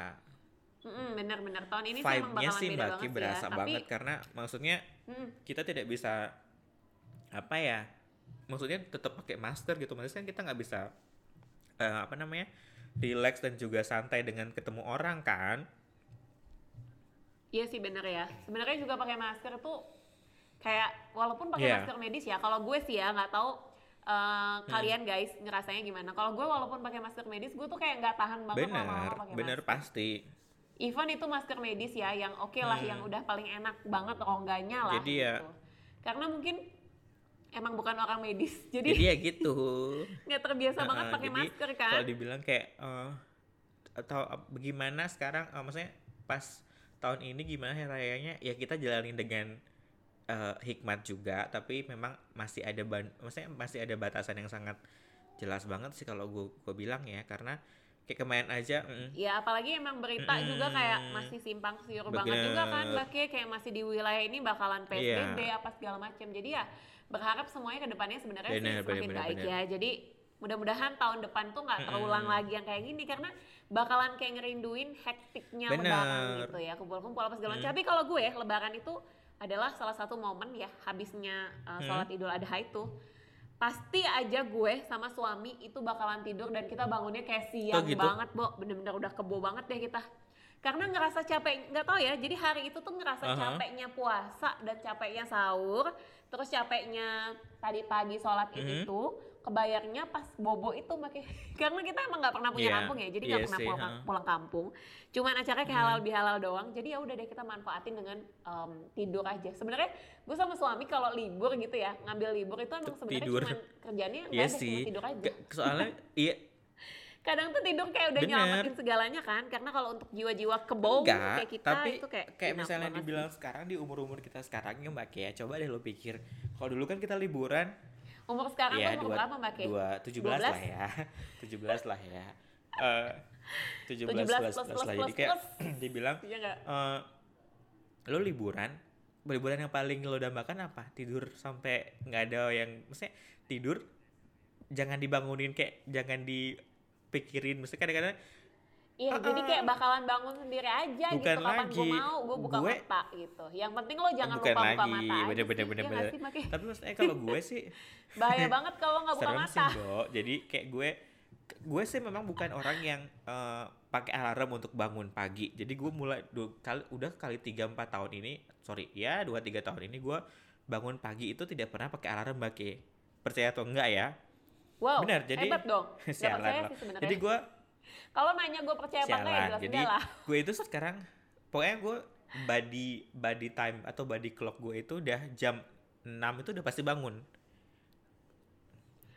Mm-mm, bener-bener tahun ini sih emang vibe-nya bakalan sih beda Mbak banget ya. berasa Tapi banget karena maksudnya mm, kita tidak bisa apa ya maksudnya tetap pakai masker gitu maksudnya kan kita nggak bisa eh, apa namanya relax dan juga santai dengan ketemu orang kan iya sih bener ya. Sebenarnya juga pakai masker tuh kayak walaupun pakai Iya. masker medis ya. Kalau gue sih ya nggak tahu eh, kalian guys ngerasanya gimana. Kalau gue walaupun pakai masker medis gue tuh kayak nggak tahan banget bener lama-lama pakai bener masker. pasti Even itu masker medis ya, yang oke lah, Hmm. yang udah paling enak banget rongganya lah. Jadi ya- gitu. Karena mungkin emang bukan orang medis, jadi jadi ya gitu. Nggak terbiasa banget Heeh, pakai masker kan. kalau dibilang kayak eh, atau ap- bagaimana sekarang eh, maksudnya pas tahun ini gimana hari rayanya? Ya kita jalanin dengan eh, hikmat juga tapi memang masih ada ban maksudnya masih ada batasan yang sangat jelas banget sih kalau gue gue bilang ya. Karena kayak kemarin aja mm, Ya apalagi emang berita juga kayak masih simpang siur banget juga kan, Bener. Bake kayak masih di wilayah ini bakalan Iya. PSBB apa segala macam. Jadi ya berharap semuanya ke depannya sebenarnya sih Bener, semakin bener, baik bener. ya. Jadi mudah-mudahan tahun depan tuh nggak terulang lagi yang kayak gini karena bakalan kayak ngerinduin hektiknya Bener. lebaran gitu ya kumpul-kumpul apa segala macam. Tapi kalau gue lebaran itu adalah salah satu momen ya habisnya uh, sholat Idul Adha itu pasti aja gue sama suami itu bakalan tidur dan kita bangunnya kayak siang gitu? banget, Bo. Bener-bener udah kebo banget deh kita. Karena ngerasa capek, nggak tahu ya. Jadi hari itu tuh ngerasa Aha. capeknya puasa dan capeknya sahur, terus capeknya tadi pagi sholat id Mhm. itu, kebayarnya pas bobo itu makai karena kita emang nggak pernah punya Iya, kampung ya, jadi nggak iya pernah sih, pulang, ha. pulang kampung. Cuman acaranya kayak halal bihalal doang. Jadi ya udah deh kita manfaatin dengan em, tidur aja. Sebenarnya gue sama suami kalau libur gitu ya, ngambil libur itu emang sebenarnya Tidur. cuman kerjanya nggak iya ada, cuma sih tidur aja soalnya iya kadang tuh tidur kayak udah Bener. nyelamatin segalanya kan karena kalau untuk jiwa-jiwa enggak kayak kita tapi itu kayak kayak misalnya dibilang sekarang di umur umur kita sekarang ya mbak Kia coba deh lo pikir kalau dulu kan kita liburan. Umur sekarang ya tuh umur dua berapa mbak Kay? dua tujuh belas 12? lah ya. Tujuh belas lah ya. Eh, tujuh 17 belas plus plus, plus plus, lah jadi kayak dibilang Iya eh lo liburan liburan yang paling lo dambakan apa? Tidur sampai nggak ada yang maksudnya tidur jangan dibangunin kayak jangan dipikirin. Mesti kadang-kadang Iya, Ah, jadi kayak bakalan bangun sendiri aja Bukan gitu kapan gue lagi. mau, gue buka Gue- mata gitu. Yang penting lo jangan bukan lupa buka lagi mata aja bener bener sih. bener Iya bener nggak sih, Maki? tapi maksudnya kalau gue sih Bahaya banget kalau nggak buka serem mata. sih Bo. jadi kayak gue gue sih memang bukan orang yang eh, pakai alarm untuk bangun pagi. Jadi gue mulai dua kali udah kali 3 4 tahun ini, sorry, ya 2 3 tahun ini gue bangun pagi itu tidak pernah pakai alarm bagi. Percaya atau enggak ya? Wow, Benar, jadi- hebat dong. Gak Sialan percaya sih sebenarnya. Jadi gue Kalau nanya gue percaya apa enggak ya jelas Jadi enggak lah. gue itu sekarang pokoknya gue body body time atau body clock gue itu udah jam 6 itu udah pasti bangun.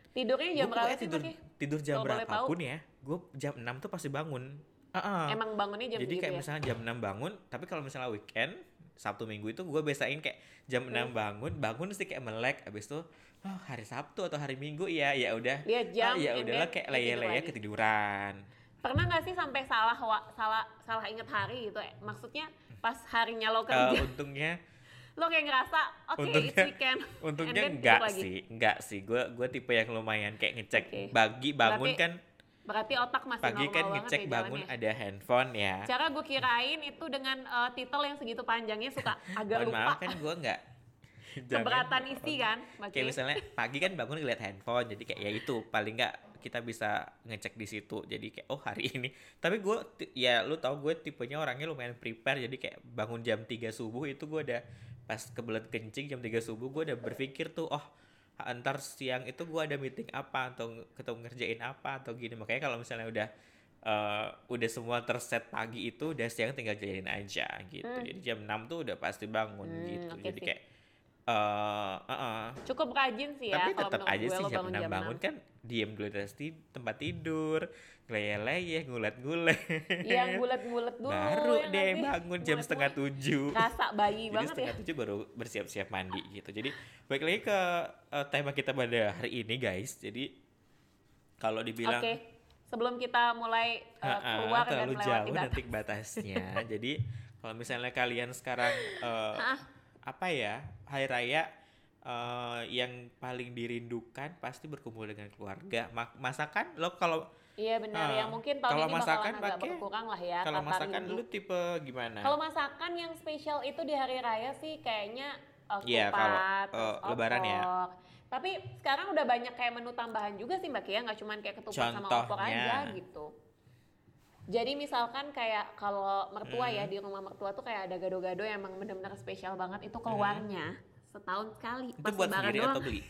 Tidurnya jam berapa sih tidur tidur jam berapapun ya, gue jam 6 tuh pasti bangun. Heeh. Emang bangunnya jam Jadi kayak ya? misalnya jam 6 bangun, tapi kalau misalnya weekend, Sabtu Minggu itu gue biasain kayak jam 6 Hmm. bangun, bangun sih kayak melek, habis itu oh, hari Sabtu atau hari Minggu ya, ya udah. Lihat jam, ah, ya udahlah kayak ya leye-leye ketiduran. Pernah nggak sih sampai salah wa- salah salah inget hari gitu? eh? Maksudnya pas harinya lo Eh, kerja, untungnya lo kayak ngerasa oke it's untungnya- weekend. untungnya And enggak lagi. sih, enggak sih. Gue gue tipe yang lumayan kayak ngecek Oke. pagi bangun Berarti kan, Berarti otak masih pagi normal kan ngecek ya bangun jalannya. ada handphone ya. Cara gue kirain itu dengan eh, titel yang segitu panjangnya suka agak lupa. maaf kan gue enggak. Keberatan isi kan, Maki? kayak misalnya pagi kan bangun ngeliat handphone jadi kayak ya itu paling nggak kita bisa ngecek di situ. Jadi kayak oh hari ini. Tapi gue ya lu tau gue tipenya orangnya lumayan prepare. Jadi kayak bangun jam 3 subuh itu gue udah pas kebelet kencing jam 3 subuh gue udah berpikir tuh oh antar siang itu gue ada meeting apa atau ketemu ngerjain apa atau gini. Makanya kalau misalnya udah eh, udah semua terset pagi itu udah siang tinggal jalanin aja gitu. Hmm. jadi jam 6 tuh udah pasti bangun Hmm, gitu. oke jadi sih. kayak eh eh, eh, Cukup rajin sih ya tapi tetap aja sih jam bangun 6 jam bangun 6. kan diem dulu di ti- tempat tidur leyeh-leyeh ngulet-ngulet Yang gulet-gulet dulu baru ya deh bangun jam Ngulet-ngulet. setengah tujuh Rasa bayi jadi banget setengah ya. tujuh baru bersiap-siap mandi gitu jadi balik lagi ke eh, tema kita pada hari ini guys jadi kalau dibilang Oke. Sebelum kita mulai "Ah, keluar dan terlalu melewati jauh batas. nanti batasnya jadi kalau misalnya kalian sekarang Ah. Apa ya hari raya eh, yang paling dirindukan pasti berkumpul dengan keluarga Ma- masakan lo kalau Iya benar, Ah, yang mungkin tahun kalau ini masakan bakalan agak berkurang lah ya. kalau masakan rindu. lu tipe gimana Kalau masakan yang spesial itu di hari raya sih kayaknya uh, kalau, kupat, terus uh, lebaran ya. Tapi sekarang udah banyak kayak menu tambahan juga sih Mbak Kia, nggak cuma kayak ketupat sama opor Contohnya? aja gitu. Jadi misalkan kayak kalau mertua ya Hmm. di rumah mertua tuh kayak ada gado-gado yang emang bener-bener spesial banget itu keluarnya setahun sekali itu buat sendiri doang. atau beli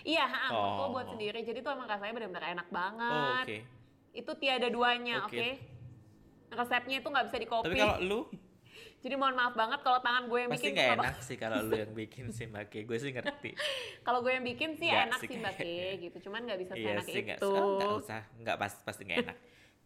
Iya, ha, mertua Oh. buat sendiri. Jadi tuh emang rasanya bener-bener enak oh, banget. oke Itu tiada duanya, oke? Oke. Resepnya itu nggak bisa di copy. tapi kalau lu Jadi mohon maaf banget kalau tangan gue yang pasti bikin tuh nggak enak sih kalau lu yang bikin sih mbak gue sih ngerti Kalau gue yang bikin sih Nggak enak sih sih Mbak gitu. Cuman nggak bisa iya seenak sih nggak itu. oh, nggak usah nggak pas pasti nggak enak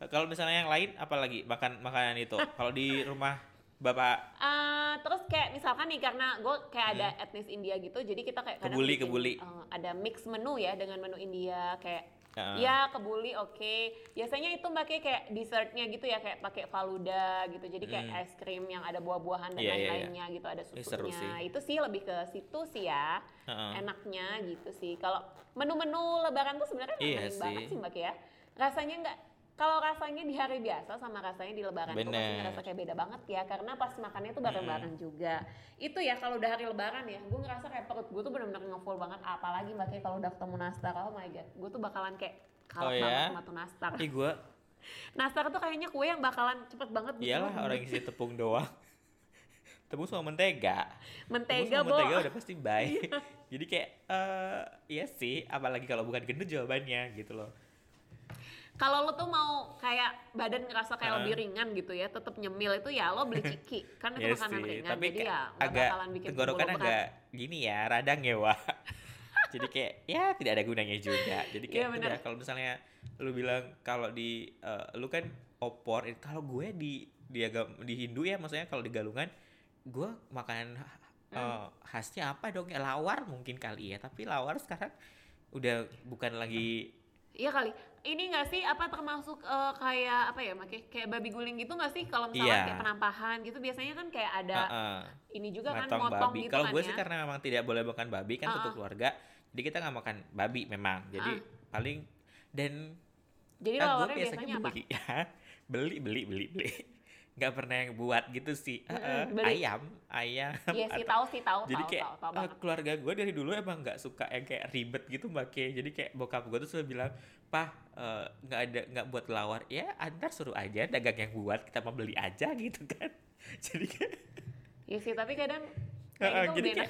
kalau misalnya yang lain apalagi makan makanan itu kalau di rumah bapak Eh, terus kayak misalkan nih karena gue kayak ada etnis India gitu, jadi kita kayak Hmm. Kebuli, bikin, kebuli. eh, ada mix menu ya dengan menu India kayak Heeh. Ya kebuli oke. Biasanya itu mbak Ki kayak dessertnya gitu ya kayak pakai faluda gitu. Jadi kayak Hmm. es krim yang ada buah-buahan dan Iya, iya, iya. lain-lainnya gitu ada Ini seru susunya. sih. Itu sih lebih ke situ sih ya. Heeh. Enaknya gitu sih. Kalau menu-menu lebaran tuh sebenarnya Iya lain banget sih. mbak ya. Rasanya nggak kalau rasanya di hari biasa sama rasanya di lebaran tuh pasti Bener. ngerasa kayak beda banget ya karena pas makannya tuh bareng-bareng juga. Itu ya kalau udah hari lebaran ya gue ngerasa kayak perut gue tuh bener-bener ngefull banget. Apalagi mbak Ki kalau udah ketemu nastar oh my god gue tuh bakalan kayak Oh kalap ya? banget sama tuh nastar. Ih gue nastar tuh kayaknya kue yang bakalan cepet banget iyalah dicerna. orang isi tepung doang. Tepung sama mentega. Mentega tepung bo sama mentega udah pasti baik. Jadi kayak eh iya sih apalagi kalau bukan gendut jawabannya gitu loh kalau lo tuh mau kayak badan ngerasa kayak Heeh. lebih ringan gitu ya tetap nyemil itu ya lo beli ciki kan itu Iya makanan sih, ringan tapi jadi kayak ya agak bakalan bikin tenggorokan agak gini ya radang ya wah jadi kayak ya tidak ada gunanya juga jadi kayak Iya, bener. udah kalau misalnya lu bilang kalau di eh, lu kan opor eh, kalau gue di di agam di Hindu ya maksudnya kalau di Galungan gue makanan Hmm. eh, khasnya apa dong ya lawar mungkin kali ya tapi lawar sekarang udah bukan lagi Iya kali. Ini nggak sih apa termasuk eh, kayak apa ya, Mak? Kayak babi guling gitu nggak sih kalau misalnya Iya. kayak penampahan gitu biasanya kan kayak ada Heeh. ini juga kan motong babi. gitu Kalau kan gue ya. sih karena memang tidak boleh makan babi kan Uh-uh. satu keluarga, jadi kita nggak makan babi memang. Jadi paling dan Jadi ah, gue biasanya biasanya ya, beli beli beli beli. Nggak pernah yang buat gitu sih Eh, eh, beli. ayam ayam Iya sih tahu sih tahu jadi tahu kayak tahu tahu eh, banget. keluarga gue dari dulu emang nggak suka yang kayak ribet gitu mbak Ke jadi kayak bokap gue tuh selalu bilang pah eh, nggak ada nggak buat lawar ya antar suruh aja dagang yang buat kita mau beli aja gitu kan jadi kayak Iya sih tapi kadang kayak itu jadi enak.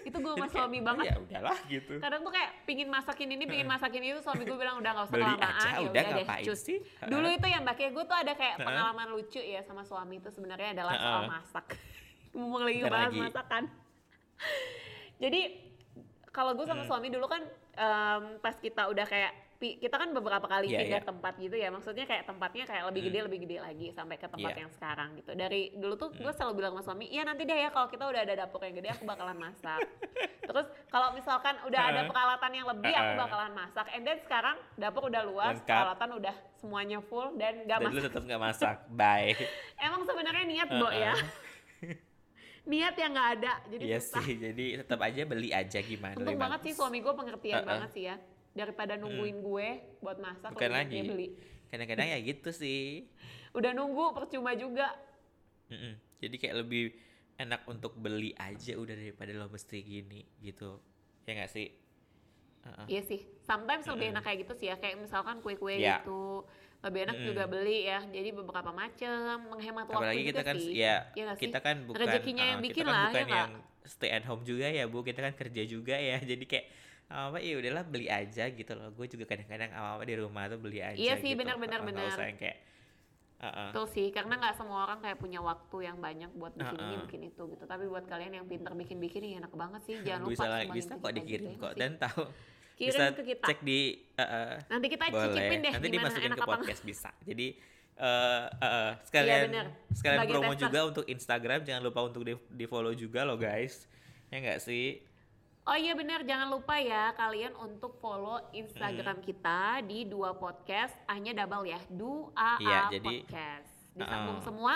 Itu gue sama suami kayak, banget. ya udahlah gitu Kadang tuh kayak pingin masakin ini, pingin masakin itu, suami gue bilang udah nggak usah beli kelamaan, aja ya udah deh, cus. sih Dulu itu yang mbak gue tuh ada kayak pengalaman lucu ya sama suami itu sebenarnya adalah soal masak. Ngomong lagi Bentar ngebahas lagi. masakan. Jadi kalau gue sama Hmm. suami dulu kan em, pas kita udah kayak pi- kita kan beberapa kali Iya, pindah iya. tempat gitu ya. Maksudnya kayak tempatnya kayak lebih gede lebih gede lagi sampai ke tempat. Hmm. yang sekarang gitu. Dari dulu tuh gue selalu bilang sama suami iya nanti deh ya kalau kita udah ada dapur yang gede aku bakalan masak. Terus kalau misalkan udah ada peralatan yang lebih aku bakalan masak. And then sekarang dapur udah luas Lengkap. peralatan udah semuanya full dan gak dan lu masak. tetap nggak masak. Bye. Emang sebenarnya niat bo ya? Niat yang nggak ada jadi Iya susah. sih jadi tetap aja beli aja gimana untung banget sih suami gue pengertian Heeh. banget sih ya daripada nungguin gue buat masak Bukan lebih lagi. beli kadang-kadang ya gitu sih udah nunggu percuma juga Mm-mm. Jadi kayak lebih enak untuk beli aja udah daripada lo mesti gini gitu. Ya nggak sih? Heeh. Iya sih, sometimes lebih enak kayak gitu sih ya, kayak misalkan kue-kue Iya. gitu, lebih enak Mm-mm. juga beli ya, jadi beberapa macam, menghemat waktu Apalagi kita juga kan sih. ya Iya nggak sih? kita kan bukan Rezekinya yang uh, bikin kita kan lah, bukan ya yang stay at home juga ya bu kita kan kerja juga ya jadi kayak apa ya udahlah beli aja gitu loh gue juga kadang-kadang apa di rumah tuh beli aja Iya sih, gitu. benar, benar, Uh, usah yang kayak uh-uh. Betul sih, karena nggak semua orang kayak punya waktu yang banyak buat bikin ini, Heeh. bikin itu gitu. Tapi buat kalian yang pintar bikin-bikin, ya enak banget sih. Jangan lupa bisa lah- sumbangin bisa kok dikirim gitu kok dan tahu Kirim bisa ke kita. cek di uh-uh. Nanti kita boleh cicipin deh nanti dimasukin ke apa enggak. podcast bisa jadi eh eh, sekalian bener. sekalian promo tester. juga untuk Instagram jangan lupa untuk di, di follow juga loh guys ya nggak sih Oh iya benar, jangan lupa ya kalian untuk follow Instagram Hmm. kita di dua podcast, hanya double ya, dua Iya, jadi- podcast. Disambung Uh-uh. semua.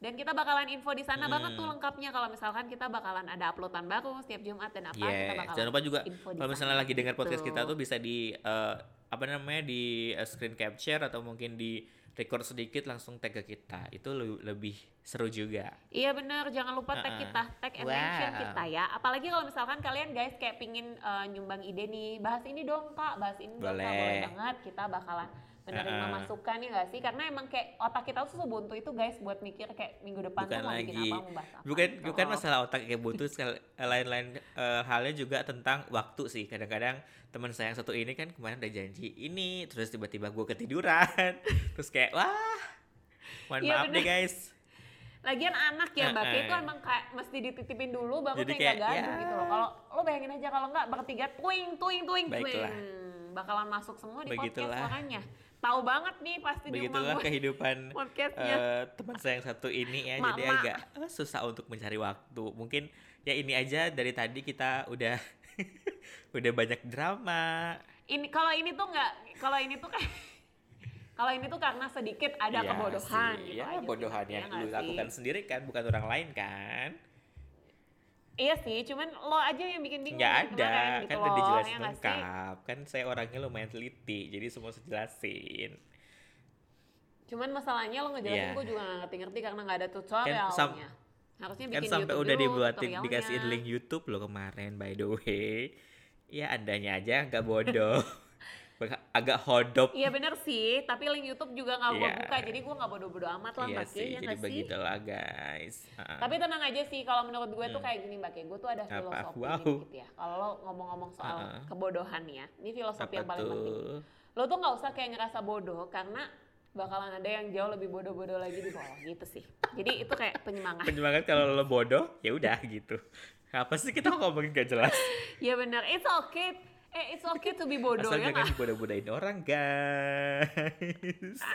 Dan kita bakalan info di sana banget tuh Hmm. lengkapnya kalau misalkan kita bakalan ada uploadan baru setiap Jumat dan apa kita Yes, bakalan jangan lupa juga kalau misalnya lagi dengar podcast gitu. kita tuh bisa di eh, apa namanya di eh, screen capture atau mungkin di record sedikit langsung tag ke kita itu le- lebih seru juga Iya bener, jangan lupa tag Uh-uh. kita, tag and mention Wow. kita ya. Apalagi kalau misalkan kalian guys kayak pingin uh, nyumbang ide nih, bahas ini dong kak, bahas ini dong kak, Boleh. boleh banget. Kita bakalan menerima Uh-uh. masukan ya gak sih? Karena emang kayak otak kita tuh sebuntu itu guys buat mikir kayak minggu depan bukan tuh mau bikin lagi apa, mau bahas apa. bukan gitu bukan loh. masalah otak kayak butuh sekal- lain-lain eh, halnya juga tentang waktu sih kadang-kadang teman saya yang satu ini kan kemarin udah janji ini terus tiba-tiba gue ketiduran terus kayak wah mohon Iya, maaf deh bener. guys Lagian anak ya mbak, Uh-uh. itu emang kayak mesti dititipin dulu baru Jadi kayak, kayak, gak gaduh ya. gitu loh. Kalau lo bayangin aja kalau nggak bertiga twing twing twing twing, Baiklah. bakalan masuk semua di Begitulah. podcast suaranya. Tahu banget nih pasti di begitulah gue kehidupan podcastnya. eh, teman saya yang satu ini ya jadi Mak-mak. agak eh, susah untuk mencari waktu mungkin ya ini aja dari tadi kita udah udah banyak drama ini kalau ini tuh nggak kalau ini tuh kayak kalau ini tuh karena sedikit ada Iya kebodohan sih, gitu ya aja sih, bodohan Mbak. yang nggak lu sih? lakukan sendiri kan bukan orang lain kan iya sih cuman lo aja yang bikin bingung nggak dari ada gitu kan udah dijelasin ya lengkap. Kan saya orangnya lumayan teliti jadi semua saya jelasin. Cuman masalahnya lo ngejelasin Iya. gue juga nggak ngerti-ngerti karena nggak ada tutorialnya. Sam- harusnya kan bikin sampai YouTube udah dibuatin tutorialnya. dikasih link YouTube loh kemarin by the way. Ya andanya aja nggak bodoh agak hodop Iya bener sih, tapi link YouTube juga nggak gue Iya. buka, jadi gue nggak bodoh-bodoh amat lah iya Mbak Ki, sih ya jadi sih? begitulah guys Ah. Tapi tenang aja sih, kalau menurut gue tuh Hmm. kayak gini Mbak Ki, gue tuh ada filosofi Wow. dikit ya. Kalau ngomong-ngomong soal Uh-uh. kebodohan ya, ini filosofi apa yang paling penting. tuh Lo tuh nggak usah kayak ngerasa bodoh, karena bakalan ada yang jauh lebih bodoh-bodoh lagi di bawah gitu sih. Jadi itu kayak penyemangat. penyemangat kalau lo bodoh ya udah gitu apa sih kita ngomongin gak jelas Iya bener, it's okay. Eh, it's okay to be bodoh asal ya jangan dibodoh-bodohin orang guys.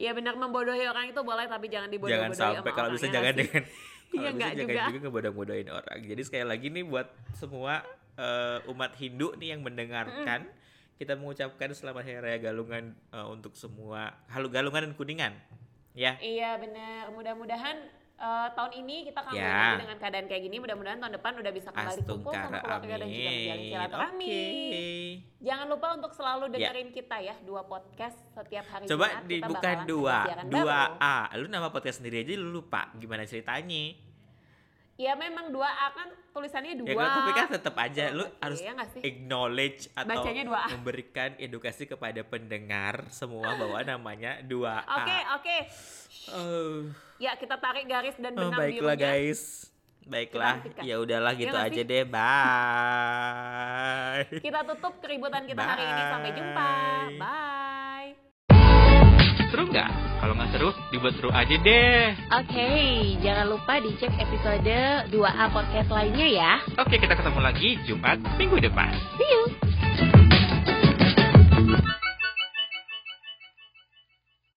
Iya bener, membodohi orang itu boleh, tapi jangan dibodoh-bodohi jangan sama sampai kalau orang, bisa ya jangan sih? dengan Iya, kalau bisa jangan juga. juga ngebodoh-bodohin orang. Jadi sekali lagi nih buat semua eh, umat Hindu nih yang mendengarkan kita mengucapkan selamat hari raya Galungan eh, untuk semua halu Galungan dan Kuningan. Ya. Iya bener, mudah-mudahan eh, tahun ini kita kangen Ya. lagi dengan keadaan kayak gini. Mudah-mudahan tahun depan udah bisa kembali kumpul sama keluarga dan juga menjalin amin. silaturahmi. Oke. Jangan lupa untuk selalu Ya. dengerin kita ya dua podcast setiap hari Coba Jumat. di kita bukan bakalan ada dua, dua baru. A. Lu nama podcast sendiri aja lu lupa gimana ceritanya. Ya memang dua A kan tulisannya dua. Ya kan tapi kan tetap aja lu Oke, harus ya sih? acknowledge atau Bacanya 2A. memberikan edukasi kepada pendengar semua bahwa namanya 2A. Oke oke. Oh, Ya kita tarik garis dan oh, benang baiklah birunya. guys. Baiklah, ya udahlah gitu nggak aja deh. Bye. Kita tutup keributan kita hari ini. Sampai jumpa. Bye. Bye. Seru nggak? Kalau nggak seru, dibuat seru aja deh. Oke, jangan lupa dicek episode 2A podcast lainnya ya. Oke, kita ketemu lagi Jumat minggu depan. See you.